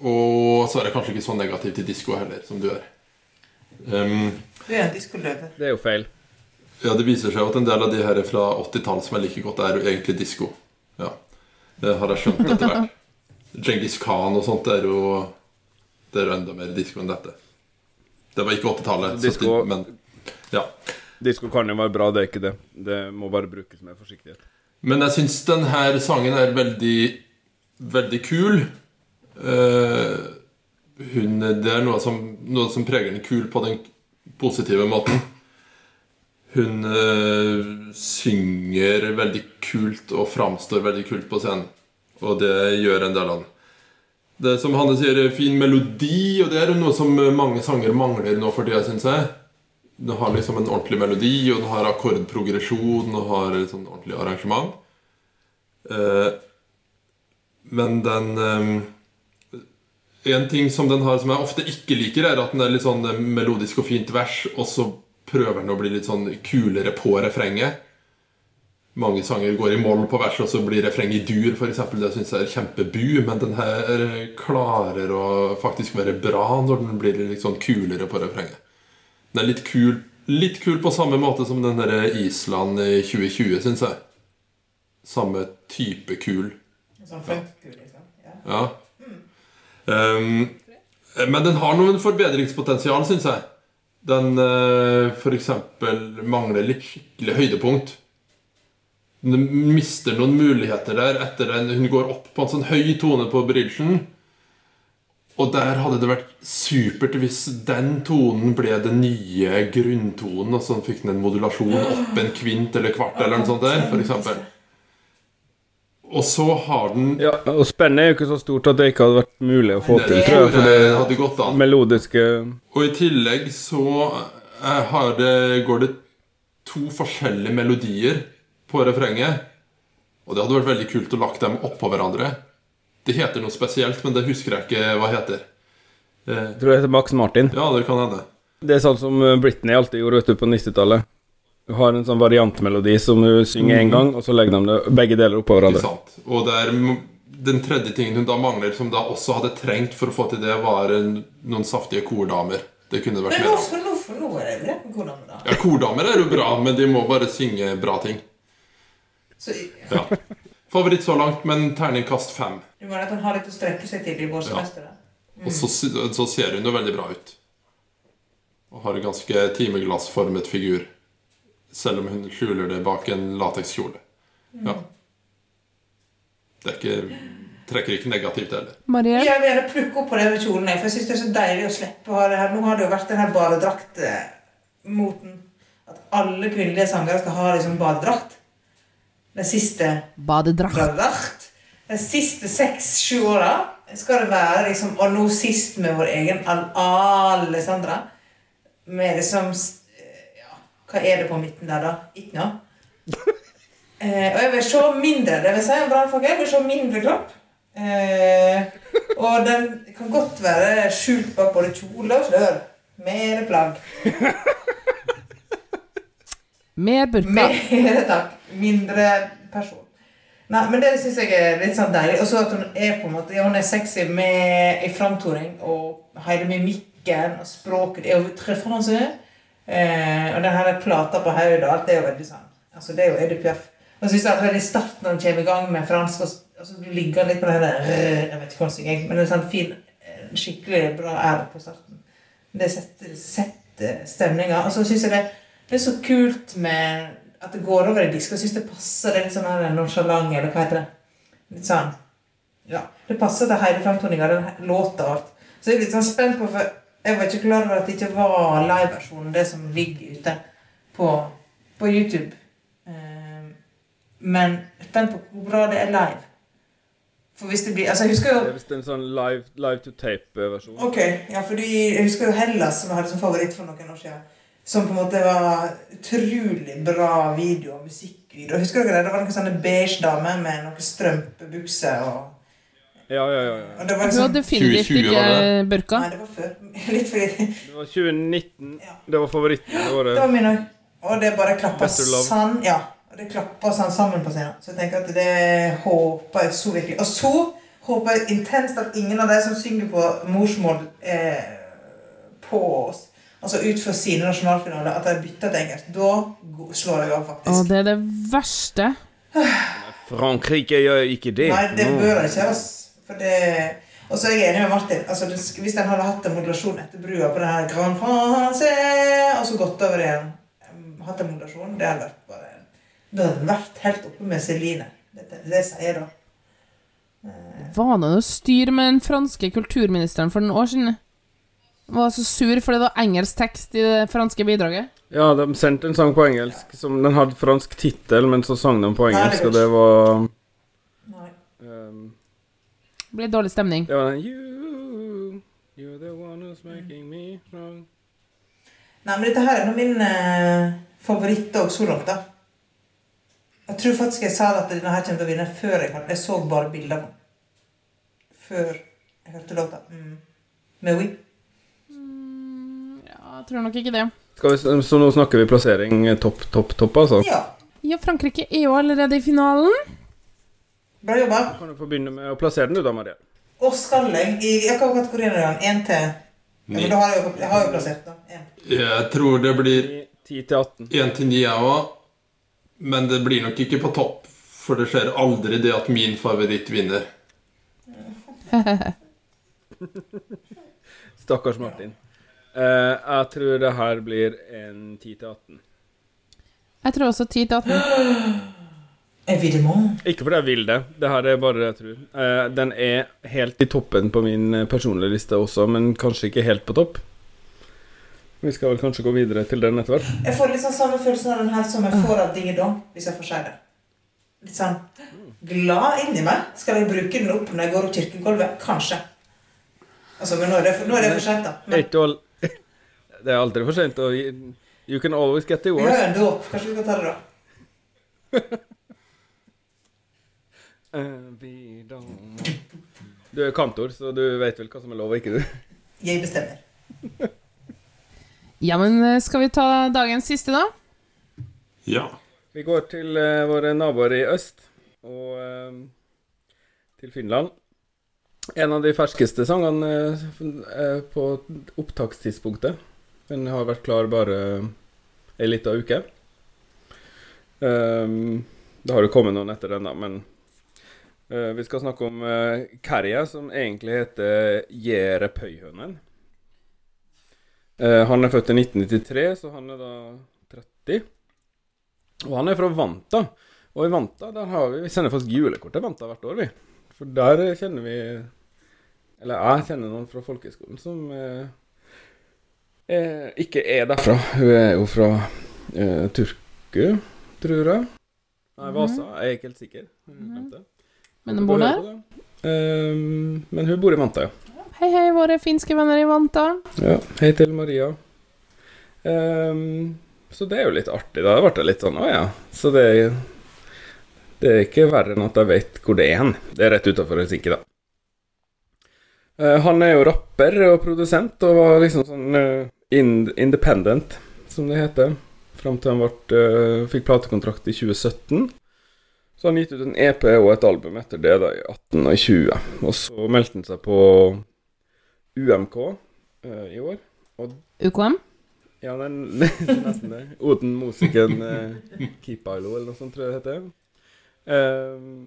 Og så er jeg kanskje ikke så negativ til disko heller, som du er. Um, Du er en diskoløve. Det er jo feil. ja, det viser seg at en del av de her fra 80-tallet som jeg liker godt, er jo egentlig disko. Ja, Det har jeg skjønt etter hvert. Djengis Khan og sånt er jo Det er enda mer disko enn dette. Det var ikke 80-tallet, Disko- men ja. Disko kan jo være bra, det er ikke det. Det må bare brukes med forsiktighet. Men jeg syns denne sangen er veldig, veldig kul. Uh, hun, det er noe som, noe som preger den kul på den positive måten. Hun uh, synger veldig kult og framstår veldig kult på scenen. Og det gjør en del av den. Det er som Hanne sier, fin melodi, og det er jo noe som mange sanger mangler nå for tida, syns jeg. Den har liksom en ordentlig melodi, og den har akkordprogresjon og har et sånn ordentlig arrangement. Eh, men den eh, En ting som den har som jeg ofte ikke liker, er at den er litt sånn melodisk og fint vers, og så prøver den å bli litt sånn kulere på refrenget. Mange sanger går i moll på vers, og så blir refrenget i dur, f.eks. Det syns jeg er kjempebu, men den her klarer å faktisk være bra når den blir litt sånn kulere på refrenget. Den er litt kul, litt kul på samme måte som den derre Island i 2020, syns jeg. Samme type kul. Sånn funkul, liksom. Ja. Ja. Um, men den har noen forbedringspotensial, syns jeg. Den uh, f.eks. mangler litt skikkelig høydepunkt. Den mister noen muligheter der etter den Hun går opp på en sånn høy tone på bridgen. Og der hadde det vært supert hvis den tonen ble den nye grunntonen, og så fikk den en modulasjon opp en kvint eller kvart eller noe sånt der, f.eks. Og så har den Ja, og spennet er jo ikke så stort at det ikke hadde vært mulig å få Det til, tror jeg. For det hadde gått an. melodiske Og i tillegg så eh, har det, går det to forskjellige melodier på refrenget. Og det hadde vært veldig kult å lagt dem oppå hverandre. Det heter noe spesielt, men det husker jeg ikke hva heter. Eh, Jeg tror det heter Max Martin. Ja, det kan hende. Det er sånn som Britney alltid gjorde vet du, på 90-tallet. Du har en sånn variantmelodi som du synger én mm. gang, og så legger de det, begge deler oppå Ikke hverandre. sant? Og det er den tredje tingen hun da mangler, som da også hadde trengt for å få til det, var en, noen saftige kordamer. Det kunne det vært mer nå, av. nå, for nå er det bra med kordamer, da. Ja, kordamer er jo bra, men de må bare synge bra ting. Så Ja. Favoritt så langt, men terningkast fem. du mener at han har litt å strekke seg til i vårsemesteret? Og så, så ser hun jo veldig bra ut. Og har en ganske timeglassformet figur. Selv om hun skjuler det bak en latekskjole. Ja. Det er ikke, trekker ikke negativt heller. Marie? Jeg vil gjerne plukke opp på det med kjolen, for jeg syns det er så deilig å slippe å ha det her. Nå har det jo vært den her badedraktmoten. At alle kvinnelige sangere skal ha liksom badedrakt. Den siste Badedrakt. De siste seks-sju åra skal det være liksom Og nå sist med vår egen Alessandra. Med liksom ja, Hva er det på midten der, da? Ikke noe. Eh, og jeg vil se mindre. Det vil si, en brannfakkel. jeg vil se mindre kropp. Eh, og den kan godt være skjult bak både kjole og slør. Mer plagg. Mer burka. Med, takk. Mindre person. Nei, men det syns jeg er litt sånn deilig. Og så at hun er på en måte ja, hun er sexy med i framtoning og hele mimikken og språket. Det er jo très. Eh, og den her plata på hodet og alt, det er jo veldig sånn Altså, det er jo Edith Piaf. Og så syns jeg at veldig sterkt når hun kommer i gang med fransk, og så du ligger litt på det der Jeg vet ikke hva hun synger, men er sånn fin, eh, skikkelig bra R på starten. Det setter, setter stemninga. Og så syns jeg det, det er så kult med at det går over i disk. Jeg syns det passer. Det er litt sånn her nonchalant, eller hva heter det? Litt sånn Ja. Det passer til hele fremtoninga, den he- låta og alt. Så jeg er litt sånn spent på, for jeg var ikke klar over at det ikke var liveversjonen, det som ligger ute på, på YouTube. Eh, Men spent på hvor bra det er live. For hvis det blir Altså, jeg husker jo Det er visst en sånn live, live to tape-versjon. Ok, ja, fordi jeg husker jo Hellas som jeg hadde som favoritt for noen år siden. Som på en måte var utrolig bra video og musikkvideo. Husker dere det? Det var noen sånne beige damer med noen strømpebukser og Ja, ja, ja. ja. det var liksom, du har definitivt 2020 ikke var det. burka. Nei, det var før. Litt fordi Det var 2019. Det var favoritten det Det Det var min òg. Og det bare klappa sånn. Ja. Og det klappa sånn sammen på scenen. Så jeg tenker at det håper jeg så virkelig. Og så håper jeg intenst at ingen av de som synger på morsmål eh, på oss, altså ut fra sine nasjonalfinaler, at de bytter til engelsk. Da slår jeg av, faktisk. Og det er det verste. Frankrike gjør ikke det. Nei, det bør de ikke. altså. For det... Og så er jeg enig med Martin. Altså, hvis den hadde hatt en modulasjon etter brua på den her Grand France, og så gått over igjen Hatt en modulasjon, det hadde vært bare Det hadde vært helt oppe med Celine. Det, det, det sier jeg da. Var det noe styr med den franske kulturministeren for noen år siden? Var så sur fordi det var engelsk tekst i det franske bidraget. Ja, de sendte en sang på engelsk. Som Den hadde fransk tittel, men så sang de på engelsk, og det var Nei. um, Det blir dårlig stemning. Det var den You, you're the one who's making me wrong. Nei, men dette her er nå min eh, favoritt òg så langt, da. Jeg tror faktisk jeg sa at denne her kommer til å vinne før jeg Jeg så bare bilder av den. Før jeg hørte låta. Mm. Med We. Jeg tror nok ikke det. Skal vi, så nå snakker vi plassering eh, topp, topp, topp, altså? Ja. Ja, Frankrike er jo allerede i finalen. Bra jobba. Kan du få begynne med å plassere den, du da, Maria? Og skal jeg i hvilken kategori er den? Én til ja, men da har jeg, jo, jeg har jo plassert, den. En. Jeg tror det blir 10 til 18. 1 til 9, jeg òg. Men det blir nok ikke på topp. For det skjer aldri det at min favoritt vinner. Stakkars Martin. Eh, jeg tror det her blir en 10 til 18. Jeg tror også 10 til 18. Evidemment. Ikke fordi jeg vil det, det her er bare det jeg tror. Uh, den er helt i toppen på min eh, personlige liste også, men kanskje ikke helt på topp. Vi skal vel kanskje gå videre til den etter hvert. Jeg får litt sånn samme følelsen av den her som jeg får av Dingedong, hvis jeg får si det. Litt sånn glad inni meg. Skal jeg bruke den opp når jeg går opp kirkegulvet? Kanskje. Altså, men nå er det for, nå er det for sent, da. All- Det er aldri for sent å gi You can always get the Vi har worst. en. Kanskje vi kan ta det da. Du er kantor, så du vet vel hva som er lov og ikke, du. Jeg bestemmer. Ja, men eh, skal vi ta dagens siste, da? Ja. Vi går til uh, våre naboer i øst, og uh, til Finland. En av de ferskeste sangene uh, på opptakstidspunktet. Den har vært klar bare ei lita uke. Um, det har jo kommet noen etter den, da, men uh, vi skal snakke om uh, Kerja, som egentlig heter Jere Pøyhønen. Uh, han er født i 1993, så han er da 30. Og han er fra Vanta. Og i Vanta der har vi Vi sender faktisk julekort til Vanta hvert år, vi. For der eh, kjenner vi Eller jeg kjenner noen fra folkehøgskolen som eh, eh, ikke er derfra. Hun er jo fra eh, Turku, tror jeg. Nei, Vasa. Jeg er ikke helt sikker. Mm. Men hun bor der? Eh, men hun bor i Vanta, ja. Hei, hei, våre finske venner i Vanta. Ja, hei til Maria. Ehm, så det er jo litt artig. Da ble det litt sånn Å ja. Så det, det er ikke verre enn at jeg vet hvor det er hen. Det er rett utafor Helsinki, da. Eh, han er jo rapper og produsent, og var liksom sånn eh, independent, som det heter. Fram til han ble, eh, fikk platekontrakt i 2017. Så han gitt ut en EP og et album etter det, da, i 18 og 20. Og så meldte han seg på UMK uh, i år. Og UKM? ja, det er nesten det. Oden Musiken uh, Kipailo, eller noe sånt, tror jeg det heter. Uh,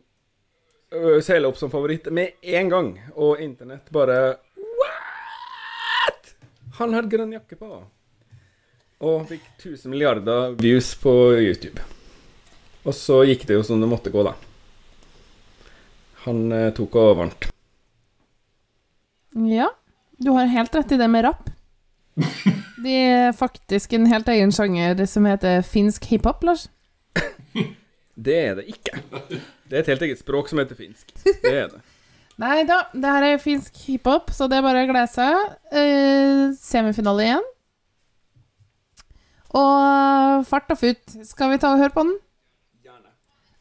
Seiler opp som favoritt med en gang, og internett bare What?! Han hadde grønn jakke på. Og fikk 1000 milliarder views på YouTube. Og så gikk det jo som det måtte gå, da. Han eh, tok og vant. Ja, du har helt rett i det med rapp. Det er faktisk en helt egen sjanger som heter finsk hiphop, Lars. Det er det ikke. Det er et helt eget språk som heter finsk. Det er det. Nei da, det her er finsk hiphop, så det er bare å glede seg. Eh, semifinale igjen. Og fart og futt. Skal vi ta og høre på den? Gjerne.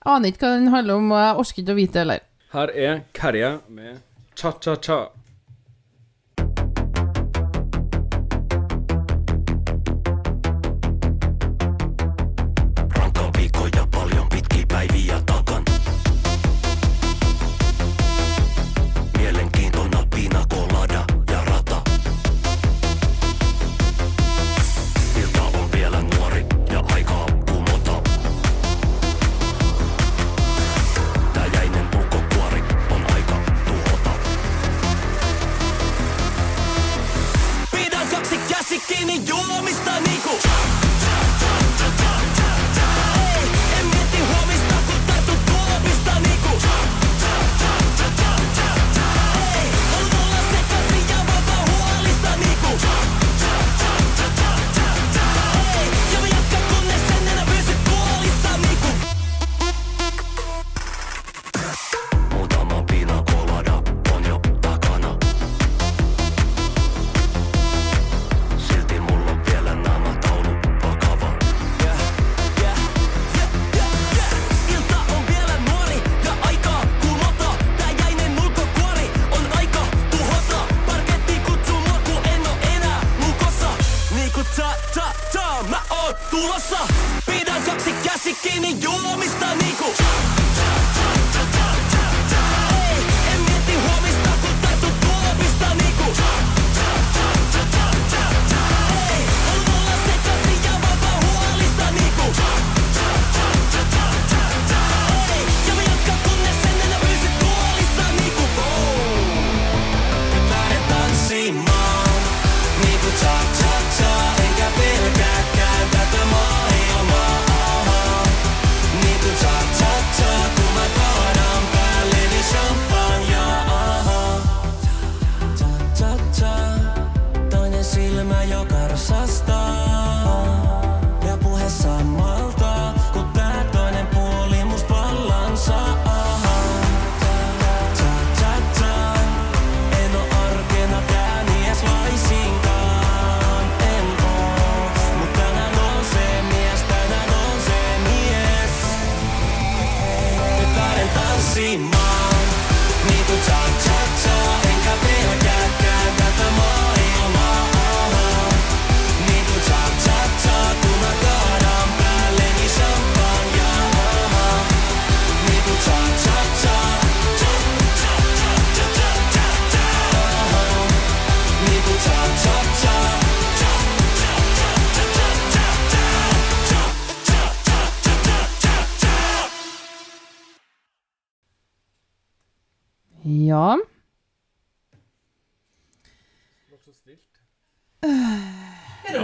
Aner ikke hva den handler om, og jeg orker ikke å vite det heller. Her er Kerja med cha-cha-cha.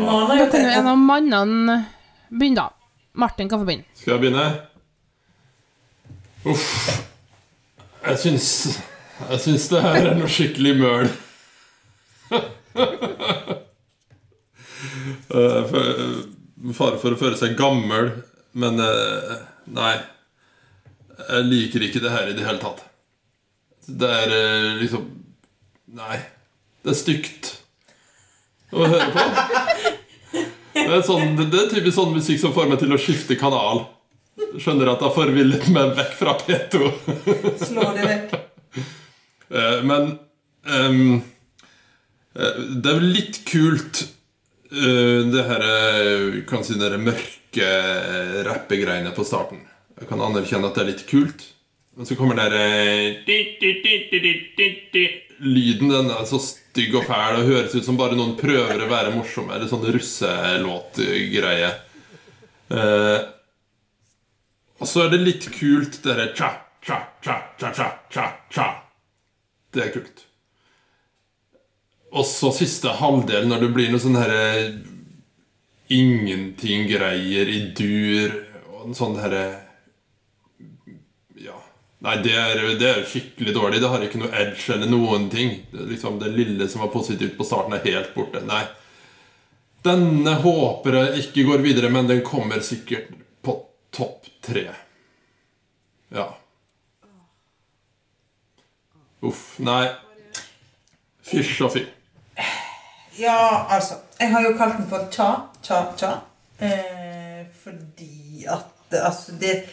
Da kan jo en av mannene begynne, da. Martin kan få begynne. Skal jeg begynne? Uff. Jeg syns Jeg syns det her er noe skikkelig møl. Eh, fare for å føle seg gammel, men eh, nei. Jeg liker ikke det her i det hele tatt. Det er eh, liksom Nei. Det er stygt å høre på. Det er, sånn, det er typisk sånn musikk som får meg til å skifte kanal. Skjønner at det har forvillet meg vekk fra P2. Slå det vekk. Eh, Men eh, det er jo litt kult eh, Det her kan si det mørke rappegreiene på starten. Jeg kan anerkjenne at det er litt kult. Men så kommer det der eh, Lyden den er så stygg og fæl og høres ut som bare noen prøver å være morsomme. Eller sånn russelåtgreie. Eh, og så er det litt kult det derre cha, cha, cha, cha, cha, cha. Det er kult. Og så siste halvdel, når det blir noe sånn herre Ingenting-greier i dur og en sånn herre Ja. Nei, det er, det er skikkelig dårlig. Det har ikke noe edge eller noen ting. Det, liksom, det lille som var positivt på starten, er helt borte. Nei. Denne håper jeg ikke går videre, men den kommer sikkert på topp tre. Ja. Uff. Nei. Fysj og fy. Ja, altså. Jeg har jo kalt den for Cha, Cha, Cha. Eh, fordi at altså det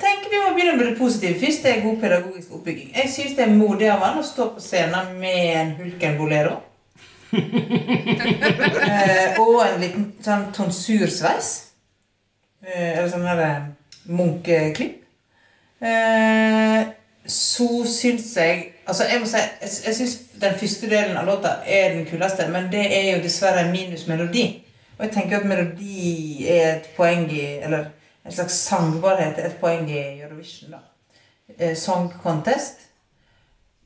tenker vi må begynne med det positive først. Det er god pedagogisk oppbygging. Jeg syns det er modig av han å stå på scenen med en Hulken Bolero. eh, og en liten sånn tonsursveis. Eh, eller sånn der eh, munkeklipp. Eh, så syns jeg Altså, jeg må si Jeg, jeg syns den første delen av låta er den kuleste, men det er jo dessverre minus melodi. Og jeg tenker at melodi er et poeng i Eller en slags sangbarhet et poeng i Eurovision, da. Eh, Song contest.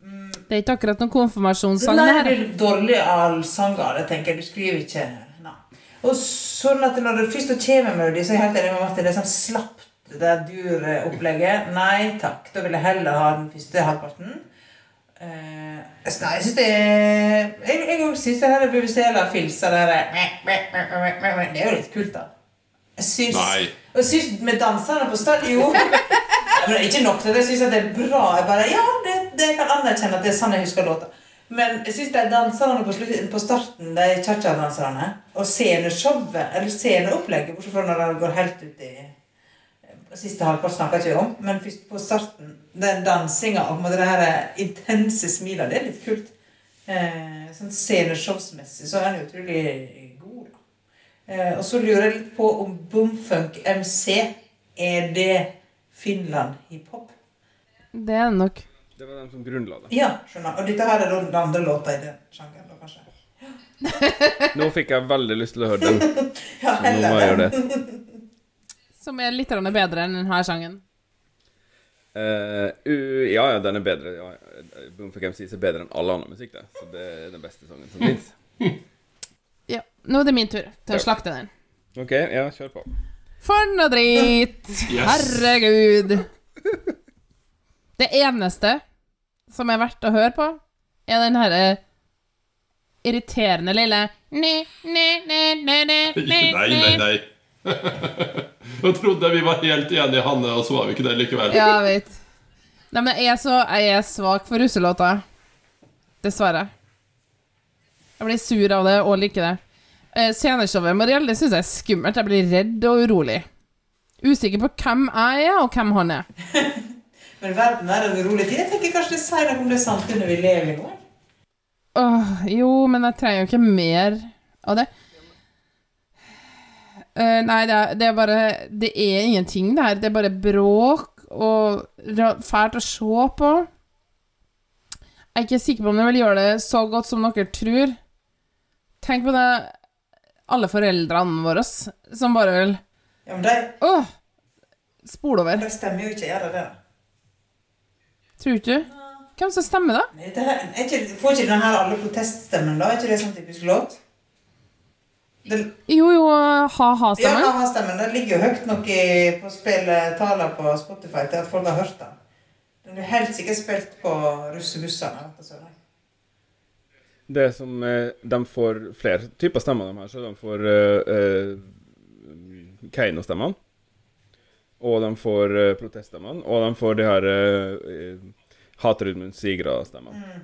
Det er ikke akkurat noen konfirmasjonssang Nei, det er dårlig allsanger. Jeg tenker, Du skriver ikke Nei. Og sånn at når det først kommer melodi, så er jeg helt enig med Martin. Det er sånn slapt, det dur-opplegget. Nei takk. Da vil jeg heller ha den første halvparten. Eh, altså, nei, jeg syns det er Jeg, jeg syns det her er BBC eller filsa der Det er jo litt kult, da. Jeg syns Nei. Jeg syns med danserne på start Jo. Men ikke nok til at jeg syns det er bra. Jeg bare, ja, det, det jeg kan anerkjenne at det er sånn jeg husker låta. Men jeg syns de danserne på, på starten, de cha-cha-danserne, og sceneshowet, eller sceneopplegget, bortsett fra når de går helt ut i Siste halvpart snakker jeg ikke om, men først på starten, den dansinga og det her intense smilet, det er litt kult. Eh, sånn Sceneshowsmessig så er han utrolig. Eh, og så lurer jeg litt på om Boomfunk MC er det Finland hiphop? Det er det nok. Det var den som grunnla det. Ja, skjønner. Og dette her er den andre låta i den sjangeren, da, kanskje? Nå fikk jeg veldig lyst til å høre den. Ja, Så nå må jeg gjøre det. Som er litt bedre enn denne sangen. Uh, uh, ja, ja, den er bedre. Ja, Boomfunk MC er bedre enn all annen musikk, det. Så det er den beste sangen som fins. Nå er det min tur til å slakte den. OK, ja, kjør på. For noe drit! Yes. Herregud. Det eneste som er verdt å høre på, er den herre irriterende lille Nei, nei, nei, ne, ne, ne, Nei, nei, nei. Jeg trodde vi var helt enige, Hanne, og så var vi ikke det likevel. Ja, jeg vet. Nei, men jeg er så Jeg er svak for russelåter. Dessverre. Jeg blir sur av det og liker det. Eh, Sceneshowet Mariell det syns jeg er skummelt. Jeg blir redd og urolig. Usikker på hvem jeg er, og hvem han er. Men verden er en urolig tid. Jeg tenker kanskje det sier noe om det samfunnet vi lever i nå. Åh, jo, men jeg trenger jo ikke mer av det. Uh, nei, det er, det er bare Det er ingenting, det her. Det er bare bråk og fælt å se på. Jeg er ikke sikker på om jeg vil gjøre det så godt som dere tror. Tenk på det alle foreldrene våre som bare vil Ja, men de, Åh! Spol over. de stemmer jo ikke, gjør de det? Tror ikke du? Hvem som stemmer, da? Det her, er ikke, får ikke den her alle proteststemmen, da? Er ikke det sånn typisk låt? Det, Jo, jo, ja, ha-ha-stemmen. ha-ha-stemmen. Den ligger jo høyt nok i, på spilletallene på Spotify til at folk har hørt den. Den er helt sikkert spilt på russebussene. vet du, så. Det som er, De får flere typer stemmer, de her. Så de får uh, uh, Keiino-stemmene. Og de får uh, proteststemmene. Og de får de her uh, Haterudmund Sigra-stemmene.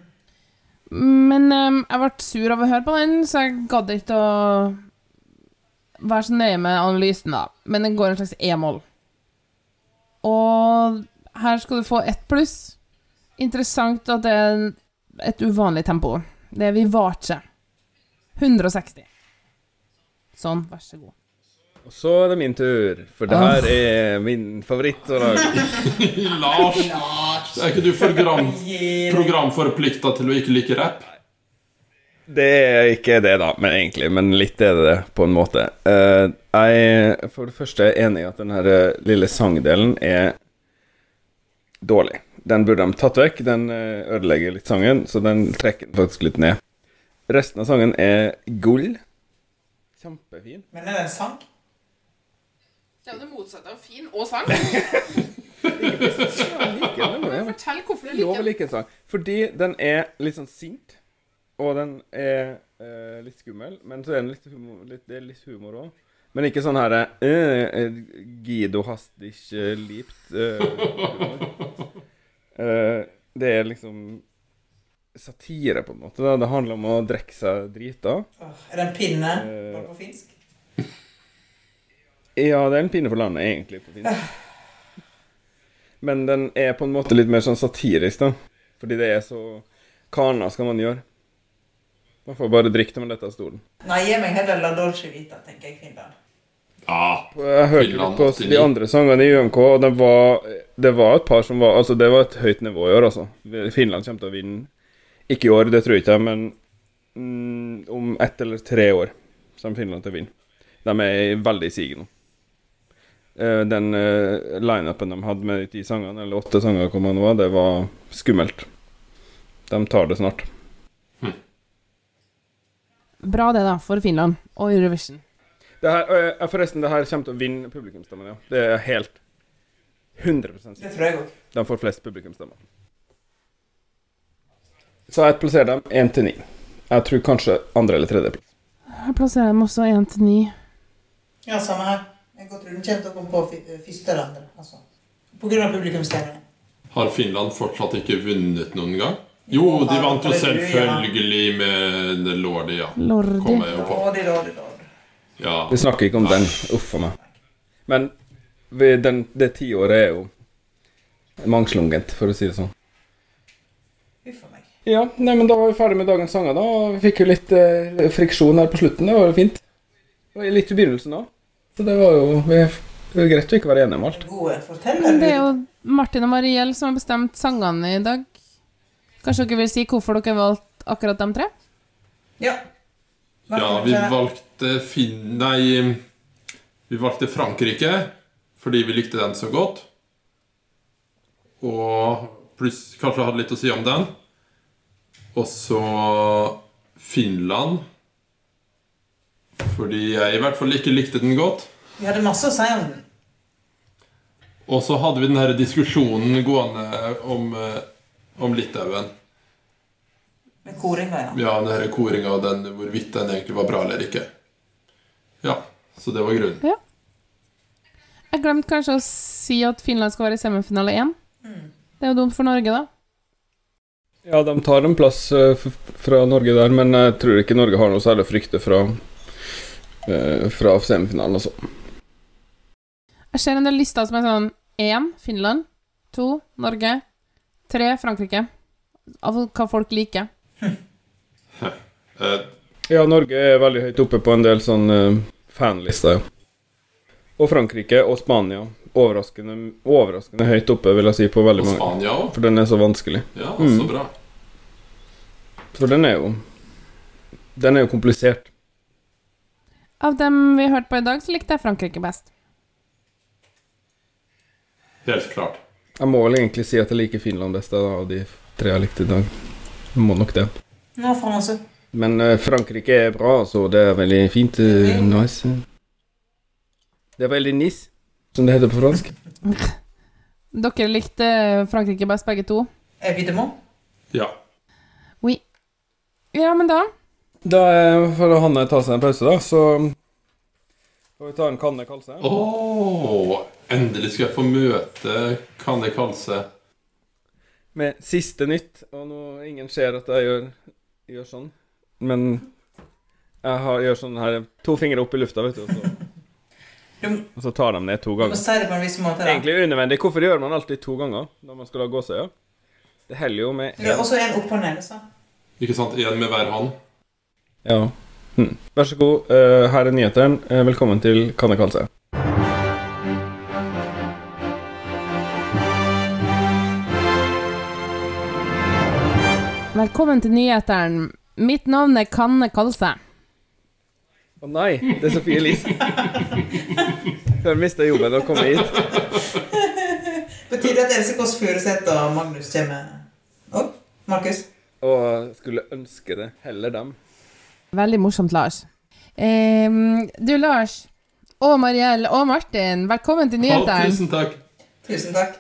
Men um, jeg ble sur av å høre på den, så jeg gadd ikke å være så nøye med analysen, da. Men den går en slags e-moll. Og her skal du få ett pluss. Interessant at det er et uvanlig tempo. Det er ikke. 160. Sånn, vær så god. Og så er det min tur, for det her er min favoritt å lage. Lars! Er ikke du program, programforplikta til å ikke like rapp? Det er ikke det, da, men egentlig. Men litt er det det, på en måte. Eh, jeg for det første er enig i at den her eh, lille sangdelen er dårlig. Den burde de tatt vekk. Den eh, ødelegger litt sangen, så den trekker den faktisk litt ned. Resten av sangen er gull. Kjempefin. Men er det en sang? Det er jo det motsatte av fin og sang. Fortell hvorfor du liker den. Like en sang. Fordi den er litt sånn sint, og den er eh, litt skummel. Men så er den litt humor, litt, det er litt humor òg. Men ikke sånn her eh, Guido hast ikke lipt eh. Eh, Det er liksom satire, på en måte. Da. Det handler om å drikke seg drita. Er det en pinne? Eh. Bare på finsk? Ja, det er en pinne for landet, egentlig. på finsk. Men den er på en måte litt mer sånn satirisk, da. Fordi det er så Kana skal man gjøre. Man får bare drikke til man detter av stolen. Nei, gi meg heller La Dolce Vita, tenker jeg, Finland. Ja. Jeg hørte Finland litt på 89. de andre sangene i UMK, og det var, det var et par som var Altså, det var et høyt nivå i år, altså. Finland kommer til å vinne. Ikke i år, det tror jeg ikke, men mm, om ett eller tre år kommer Finland til å vinne. De er veldig i siget nå. Eh, Den uh, lineupen de hadde med de ti sangene, eller åtte sanger, hvor man var, det var skummelt. De tar det snart. Bra det, da, for Finland og Eurovision. Det her, øh, forresten, det her kommer til å vinne publikumsstemmen, ja. Det er helt 100 sikkert. Det tror jeg òg. De får flest publikumsstemmer. Så jeg plasserer dem 1 til 9. Jeg tror kanskje andre- eller tredjeplass. Jeg plasserer dem også 1 til 9. Ja, samme her. Jeg tror den kommer til å komme på første eller andre. Altså. På grunn av publikumsstemningen. Har Finland fortsatt ikke vunnet noen gang? Jo, de vant jo selvfølgelig med Lordi, ja. Lordi. Kommer jo på. Lordi, lordi, lordi. Ja. Vi snakker ikke om den. Uff a meg. Men vi, den, det tiåret er jo mangslungent, for å si det sånn. Uff a meg. Ja, nei, men da var vi ferdig med dagens sanger, da. Vi fikk jo litt eh, friksjon her på slutten. Det var jo fint. Det var litt i begynnelsen òg. Så det var jo vi, Det er greit å ikke være enige om alt. Men det er jo Martin og Mariell som har bestemt sangene i dag. Kanskje dere vil si hvorfor dere valgte akkurat de tre? Ja. Ja, vi valgte Finn... Nei, vi valgte Frankrike fordi vi likte den så godt. Og pluss kanskje hadde litt å si om den. Og så Finland. Fordi jeg i hvert fall ikke likte den godt. Vi hadde masse å si om den. Og så hadde vi den her diskusjonen gående om, eh, om Litauen. Med koringa, ja. Ja, den her koringa og den, hvorvidt den egentlig var bra eller ikke. Ja, så det var grunnen. Jeg glemte kanskje å si at Finland skal være i semifinale 1. Mm. Det er jo dumt for Norge, da. Ja, de tar en plass eh, fra Norge der, men jeg tror ikke Norge har noe særlig å frykte fra, eh, fra semifinalen, altså. Jeg ser en del lister som er sånn 1 Finland, 2 Norge, 3 Frankrike. Av hva folk liker. Ja, Norge er veldig høyt oppe på en del sånn uh, fanlister, ja. Og Frankrike og Spania. Overraskende, overraskende høyt oppe, vil jeg si, på veldig Og mange. Spania også? For den er så vanskelig. Ja, Mm. så bra. For den er jo Den er jo komplisert. Av dem vi hørte på i dag, så likte jeg Frankrike best. Helt klart. Jeg må vel egentlig si at jeg liker Finland best av de tre jeg likte i dag. Jeg må nok det. Nå, Franse. Men eh, Frankrike er bra, så det er veldig fint. eh, nice. Det er veldig nice, som det heter på fransk. Dere likte Frankrike best, begge to? Evidemment. Ja. Oui. Ja, men da Da eh, får Hanne ta seg en pause, da, så får vi ta en kanne kalse. Åh, endelig skal jeg få møte Kanne Kalse. Med siste nytt, og nå ingen ser at jeg gjør, gjør sånn, men jeg har, gjør sånn her To fingre opp i lufta, vet du, og så, og så tar de ned to ganger. måte. Egentlig unødvendig. Hvorfor gjør man alltid to ganger når man skal ha Ja? Det heller jo med Det Og så en opp og ned. Så. Ikke sant? Én med hver hånd. Ja. Hm. Vær så god, Uh, her er nyhetene. Uh, velkommen til Kan det kalle seg. Velkommen til nyhetene. Mitt navn er Kanne Kalse. Å nei, det er Sofie Elise. Hun mista jobben og kom hit. Betyr det at Else Kåss Furuseth og Magnus kommer òg? Markus? Og skulle ønske det. Heller dem. Veldig morsomt, Lars. Ehm, du, Lars. Og Mariell og Martin, velkommen til nyhetene. tusen takk. Tusen takk.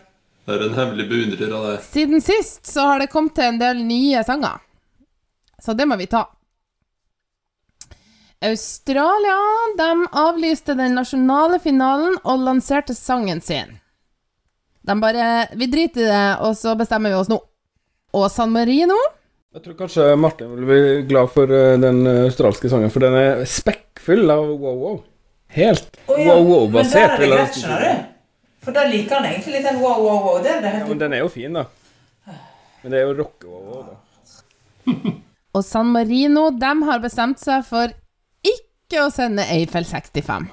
Det er en hemmelig beundrer av deg. Siden sist så har det kommet til en del nye sanger. Så det må vi ta. Australia de avlyste den nasjonale finalen og lanserte sangen sin. De bare Vi driter i det, og så bestemmer vi oss nå. Og San Marino Jeg tror kanskje Martin vil bli glad for eh, den eh, australske sangen, for den er spekkfull av wow-wow. Helt oh, ja, Men der wow-wow-basert. er det greit, skjønner du. For da liker han egentlig litt den wow, wow, wow. Det er Ja, men den er jo fin, da. Men det er jo rocke-wow da. Og San Marino de har bestemt seg for ikke å sende Eiffel 65.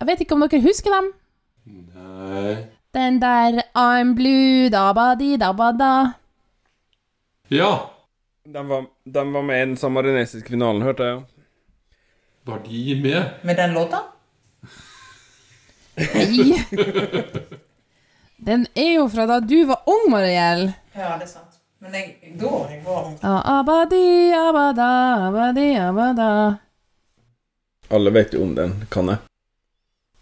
Jeg vet ikke om dere husker dem? Nei Den der I'm blue, da-ba-di, da-ba-da. Ja. De var, de var med i den samarinesiske finalen, hørte jeg. Var de med? Med den låta? Nei. Den er jo fra da du var ung, Mariell. Ja, det er sant. Men jeg, da jeg var. Ah, Abadi, abada, abadi, abada. Alle vet jo om den, kan jeg.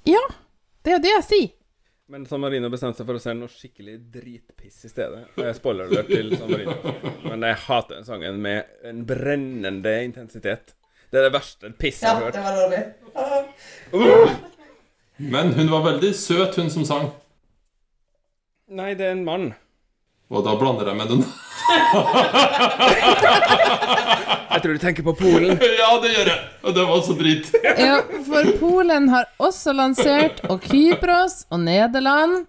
Ja, det er jo det jeg sier. Men San Marino bestemte seg for å se noe skikkelig dritpiss i stedet. Og jeg spoiler det til San Marino. Men jeg hater den sangen med en brennende intensitet. Det er det verste pisset jeg har hørt. Ja, det var dårlig. Men hun var veldig søt, hun som sang. Nei, det er en mann. Og da blander jeg med den. Jeg tror du tenker på Polen. ja, det gjør jeg. Og det var også drit. Ja, for Polen har også lansert, og Kypros og Nederland.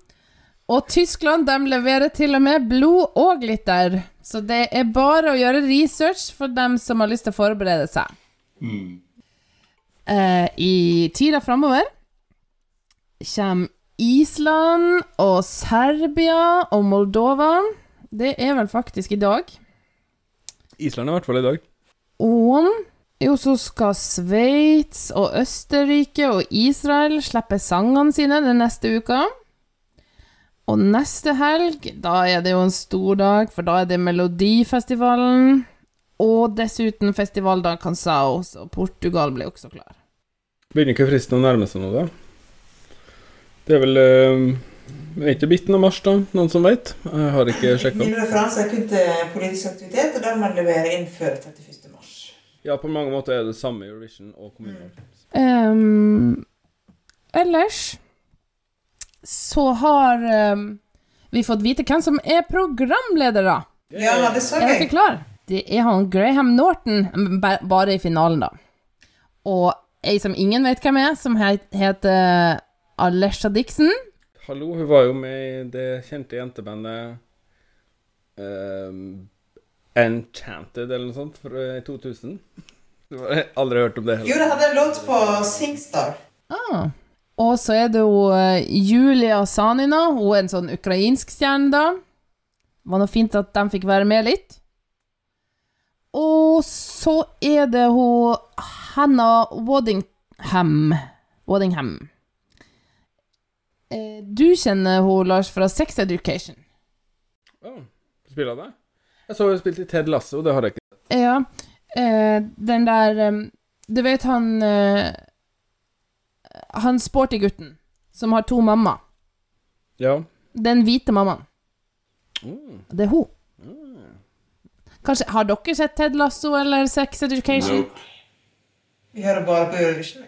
Og Tyskland de leverer til og med blod og glitter. Så det er bare å gjøre research for dem som har lyst til å forberede seg. Eh, I tida framover kommer Island og Serbia og Moldova. Det er vel faktisk i dag. Island er i hvert fall i dag. Og jo, så skal Sveits og Østerrike og Israel slippe sangene sine den neste uka. Og neste helg, da er det jo en stor dag, for da er det Melodifestivalen. Og dessuten Festival da Canção, så Portugal blir også klar. Begynner ikke fristen å nærme seg nå, da? Det er vel uh, Er ikke midten av mars, da? Noen som vet? Jeg har ikke sjekka. Min referanse er kun til politisk aktivitet, og den må man levere inn før 31. mars. Ja, på mange måter er det samme Eurovision og kommunevalg. Um, ellers så har um, vi fått vite hvem som er programledere. Ja, det så Er dere jeg. Det er han Graham Norton, bare i finalen, da. Og ei som ingen vet hvem er, som heter Alesha Dixon. Hallo, hun var jo med i det kjente jentebandet uh, Enchanted eller noe sånt fra 2000. Du har aldri hørt om det Jo, det hadde en låt på Singstar. Ah. Og så er det jo eh, Julia Sanina. Hun er en sånn ukrainsk stjerne, da. Var nå fint at de fikk være med litt. Og så er det hun Hannah Waddingham. Waddingham. Eh, Du kjenner hun, Lars, fra Sex Education. Oh, spiller det? Jeg så hun spilte i Ted Lasso, det har jeg ikke. Ja. Eh, den der eh, Du vet han Han sporty gutten som har to mamma. Ja. Den hvite mammaen. Mm. Det er hun. Kanskje, Har dere sett Ted Lasso eller Sex Education? Vi hører bare på Eurovision.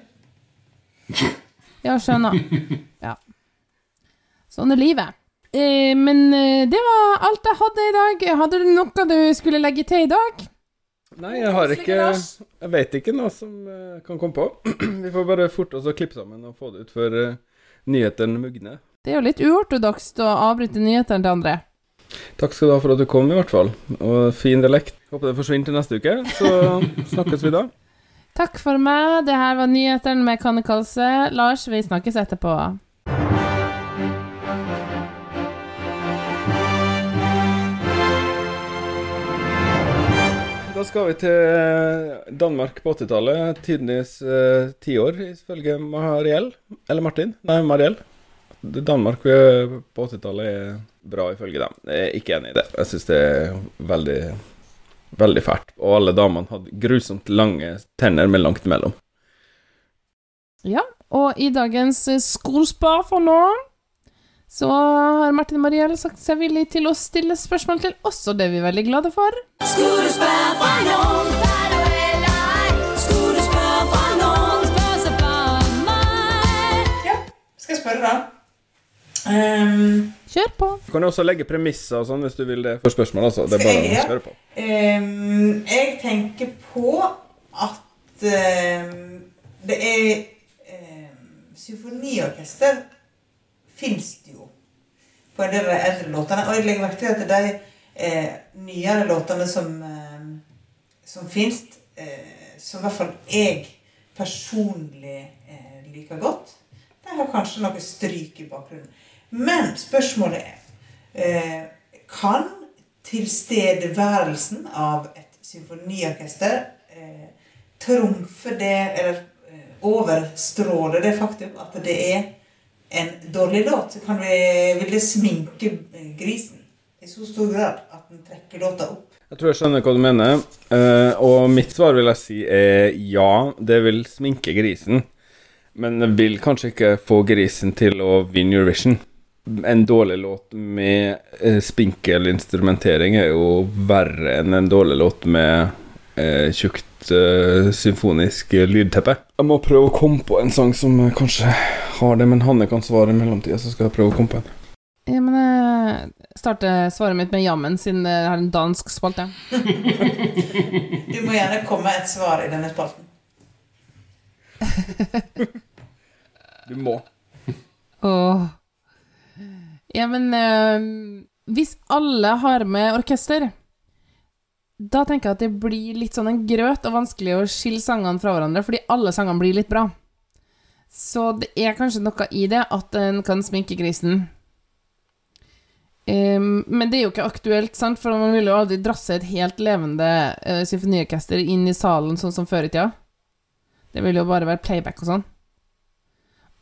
Ja, skjønner. Ja. Sånn er livet. Eh, men eh, det var alt jeg hadde i dag. Hadde du noe du skulle legge til i dag? Nei, jeg har ikke Jeg vet ikke noe som eh, kan komme på. Vi får bare forte oss å klippe sammen og få det ut før nyhetene mugner. Det er jo litt uortodokst å avbryte nyhetene til andre. Takk skal du ha for at du kom, i hvert fall. Og fin dialekt. Håper det forsvinner til neste uke, så snakkes vi da. Takk for meg. Det her var nyhetene med Kanne Kalse. Lars, vi snakkes etterpå. Da skal vi til Danmark på 80-tallet. Tidenes uh, tiår, ifølge Mariell. Eller Martin. Nei, Mariell. Danmark eh, på 80-tallet er bra ifølge dem. Jeg er ikke enig i det. Jeg syns det er veldig, veldig fælt. Og alle damene hadde grusomt lange tenner med langt mellom. Ja, og i dagens skolspar for nå så har Martin Mariell sagt seg villig til å stille spørsmål til oss, og det er vi veldig glade for. Skolespør for noen, der du er lei. Skolespør for noen, spør seg bare meg. Skal jeg spørre, da? Ehm, Kjør på. Du kan også legge premisser og sånn hvis du vil det for spørsmål, altså. Det er bare å spørre på. Um, jeg tenker på at um, det er Symfoniorkester fins det jo på en del av de eldre låtene. Og jeg legger merke til at de eh, nyere låtene som, eh, som fins, eh, som i hvert fall jeg personlig eh, liker godt, de har kanskje noe stryk i bakgrunnen. Men spørsmålet er eh, Kan tilstedeværelsen av et symfoniorkester eh, trumfe det, eller eh, overstråle det faktum at det er en dårlig låt? Kan vi, vil det sminke grisen i så stor grad at den trekker låta opp? Jeg tror jeg skjønner hva du mener, eh, og mitt svar vil jeg si er ja, det vil sminke grisen. Men det vil kanskje ikke få grisen til å vinne Eurovision. En dårlig låt med eh, spinkel instrumentering er jo verre enn en dårlig låt med eh, tjukt eh, symfonisk lydteppe. Jeg må prøve å komme på en sang som kanskje har det, men Hanne kan svare i mellomtida, så skal jeg prøve å komme på en. Ja, men jeg starter svaret mitt med jammen, siden jeg har en dansk spalte. Du må gjerne komme med et svar i denne spalten. Du må. Åh. Ja, men eh, hvis alle har med orkester, da tenker jeg at det blir litt sånn en grøt og vanskelig å skille sangene fra hverandre, fordi alle sangene blir litt bra. Så det er kanskje noe i det at en kan sminke grisen. Um, men det er jo ikke aktuelt, sant, for man vil jo aldri drasse et helt levende uh, symfoniorkester inn i salen sånn som før i tida. Det vil jo bare være playback og sånn.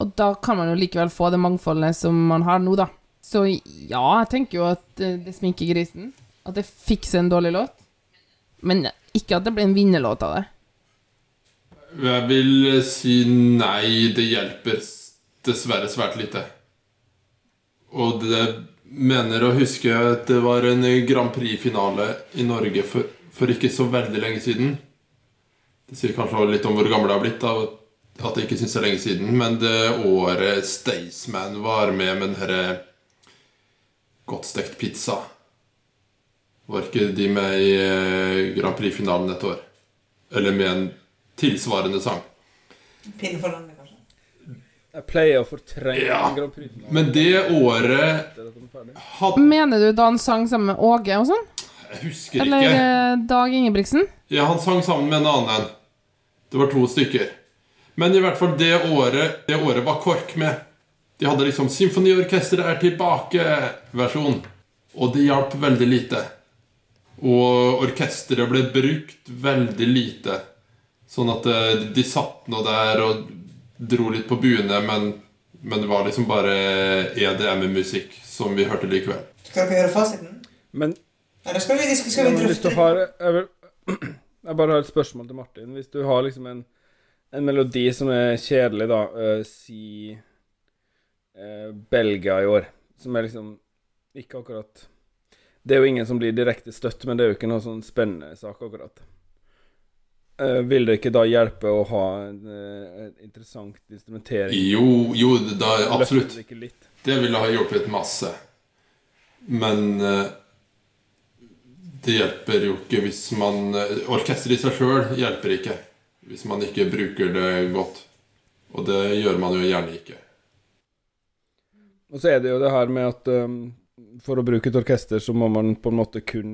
Og da kan man jo likevel få det mangfoldet som man har nå, da. Så ja, jeg tenker jo at uh, det sminker grisen. At det fikser en dårlig låt. Men ikke at det blir en vinnerlåt av det. Jeg vil si nei, det hjelper dessverre svært lite. Og det mener å huske at det var en Grand Prix-finale i Norge for, for ikke så veldig lenge siden. Det sier kanskje litt om hvor gammel jeg har blitt, av at jeg ikke syns det er lenge siden. Men det året Staysman var med med den herre godt stekt pizza Var ikke de med i eh, Grand Prix-finalen et år? Eller med en tilsvarende sang? Pinne for landet, kanskje. Jeg pleier å fortrenge Ja. Grand Prix. Men det året hadde Mener du da han sang sammen med Åge og sånn? Jeg husker Eller ikke. Eller Dag Ingebrigtsen? Ja, han sang sammen med en annen. Det var to stykker. Men i hvert fall det året Det året var KORK med. De hadde liksom 'Symfoniorkesteret er tilbake'-versjon. Og det hjalp veldig lite. Og orkesteret ble brukt veldig lite. Sånn at eh, de satt nå der og dro litt på buene, men, men det var liksom bare EDM-musikk som vi hørte likevel. Skal dere høre fasiten? Men Eller skal vi, skal skal vi men hvis du har jeg, vil, jeg bare har et spørsmål til Martin. Hvis du har liksom en, en melodi som er kjedelig, da uh, Si uh, Belgia i år, som er liksom ikke akkurat Det er jo ingen som blir direkte støtt, men det er jo ikke noe sånn spennende sak, akkurat. Eh, vil det ikke da hjelpe å ha en, eh, en interessant instrumentering? Jo, jo da, absolutt. det ville ha hjulpet masse. Men eh, det hjelper jo ikke hvis man Orkesteret i seg sjøl hjelper ikke hvis man ikke bruker det godt. Og det gjør man jo gjerne ikke. Og så er det jo det her med at um, for å bruke et orkester, så må man på en måte kun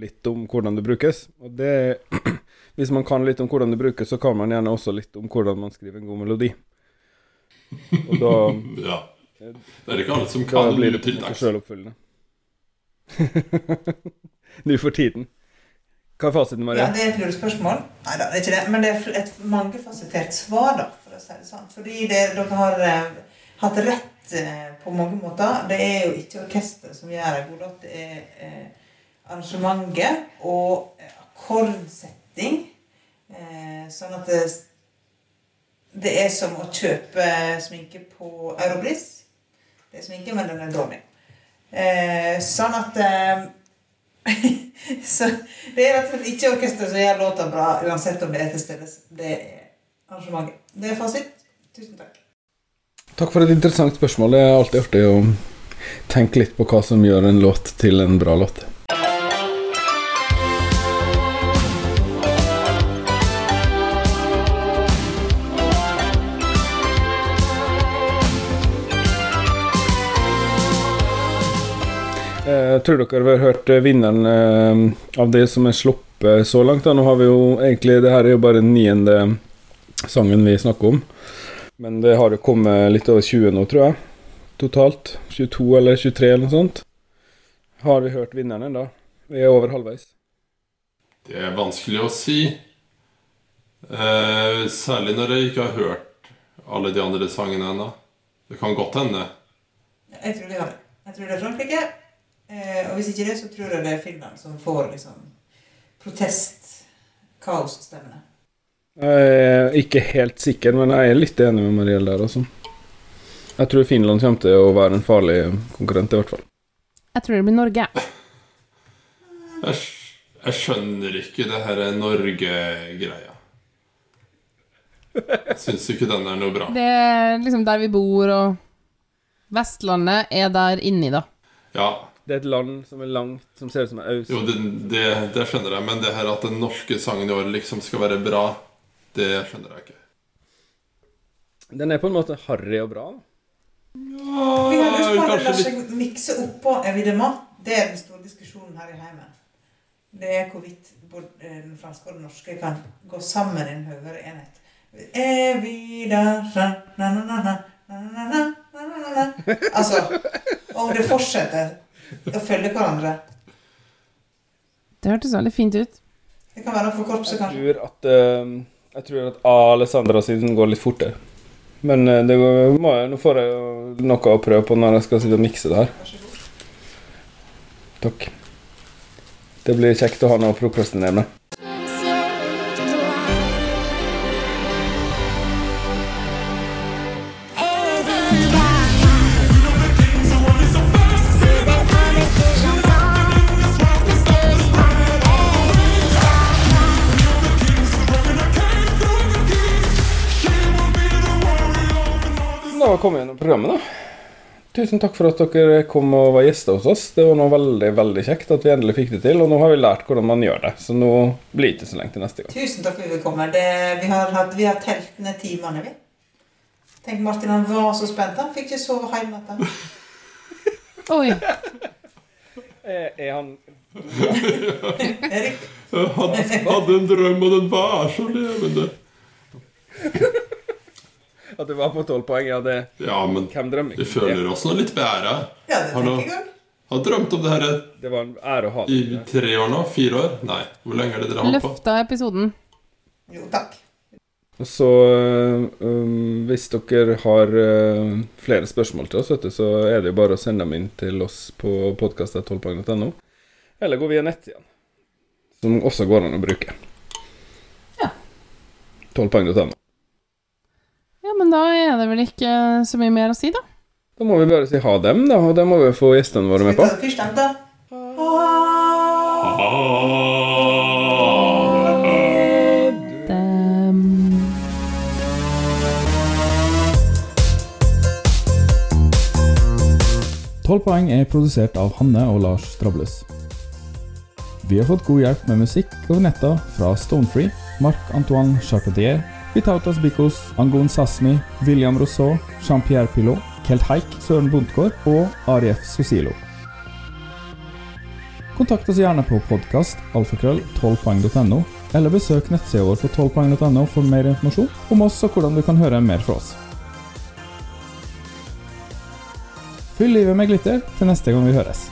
litt om hvordan det brukes. Og det Hvis man kan litt om hvordan det brukes, så kan man gjerne også litt om hvordan man skriver en god melodi. Og da Ja. Det er ikke alle som kan blir det til dags. sjøloppfyllende. Nå for tiden. Hva er fasiten, Maria? Ja, det er et lurespørsmål. Nei da, det er ikke det. Men det er et mangefasettert svar, da, for å si det sånn. Fordi det, dere har eh, hatt rett på mange måter. Det er jo ikke orkesteret som gjør god låt. Det er eh, arrangementet og eh, akkordsetting. Eh, sånn at det, det er som å kjøpe sminke på Europris. Det er sminke, men den er dårlig. Eh, sånn at eh, Så det er rett og slett ikke orkesteret som gjør låta bra, uansett om det er til stede. Det er arrangementet. Det er fasit. Tusen takk. Takk for et interessant spørsmål. Det er alltid artig å tenke litt på hva som gjør en låt til en bra låt. Jeg tror dere har hørt eh, vinneren eh, av det som er sluppet så langt. Nå har vi jo egentlig Det her er jo bare den niende sangen vi snakker om. Men det har jo kommet litt over 20 nå, tror jeg. Totalt. 22 eller 23 eller noe sånt. Har vi hørt vinneren ennå? Vi er over halvveis. Det er vanskelig å si. Eh, særlig når jeg ikke har hørt alle de andre sangene ennå. Det kan godt hende. Jeg tror det. Jeg tror det er Frankrike. Eh, og hvis ikke det, så tror jeg det er Finland som får liksom protest-kaosstemmene. Jeg er ikke helt sikker, men jeg er litt enig med Mariell der, altså. Jeg tror Finland kommer til å være en farlig konkurrent, i hvert fall. Jeg tror det blir Norge. Jeg, jeg skjønner ikke det her Norge-greia. Jeg syns ikke den er noe bra. Det er liksom der vi bor, og Vestlandet er der inni, da. Ja, Det er et land som er langt, som ser ut som en øy. jo, det, det, det skjønner jeg, men det her at den norske sangen i år liksom skal være bra, det skjønner jeg ikke. Den er på en måte harry og bra. Ja, jeg har lyst på at det seg mikse oppå evidemment. Det er den store diskusjonen her i heimen. Det er hvorvidt den franske og den norske kan gå sammen i en høyere enhet. Evidasja Altså Om det fortsetter å følge hverandre. Det hørtes veldig fint ut. Det kan være noe for korpset, kanskje. Jeg tror at... Uh jeg tror at Alessandra siden går litt fortere. Men eh, det går, må jeg, nå får jeg jo noe å prøve på når jeg skal sitte og mikse det her. Takk. Det blir kjekt å ha noe å prokrastinere med. Var kommet gjennom programmet, da. Tusen takk for at dere kom og var gjester hos oss. Det var noe veldig veldig kjekt at vi endelig fikk det til. Og nå har vi lært hvordan man gjør det, så nå blir det ikke så lenge til neste gang. Tusen takk for at vi kom. Det, vi, har hatt, vi har telt ned timene, vi. Tenk, Martin han var så spent. Han fikk ikke sove hjemme natta. Oi. Er, er han Erik? Han hadde en drøm, og den var så levende. At du var på tolv poeng? Ja, det Ja, men Hvem drømmer vi føler oss nå litt bedre. Ja, det Har jeg har drømt om det her Det var en ære å ha i tre år nå? Fire år? Nei. Hvor lenge er det dere har holdt på? Løfta episoden. Jo, takk. Og så um, Hvis dere har uh, flere spørsmål til oss, vet du, så er det jo bare å sende dem inn til oss på podkast.tolvpoeng.no. Eller gå via nettsiden, som også går an å bruke. Ja. Tolvpoeng.no. Men da er det vel ikke så mye mer å si, da. Da må vi bare si ha dem, da, og det må vi få gjestene våre med på. Først den, da. Dem. Tolv poeng er produsert av Hanne og Lars Strables. Vi har fått god hjelp med musikk over netta fra Stonefree, Marc-Antoine Charpentier, Vitautas Bikos, Angon Sasmi, William Rousseau, Jean-Pierre Pilot, Kelt Haik, Søren Bondtgaard og Arief Sosilo. Kontakt oss gjerne på podkast alfakrøll 12poeng.no, eller besøk nettsida vår på 12poeng.no for mer informasjon om oss og hvordan du kan høre mer fra oss. Fyll livet med glitter til neste gang vi høres.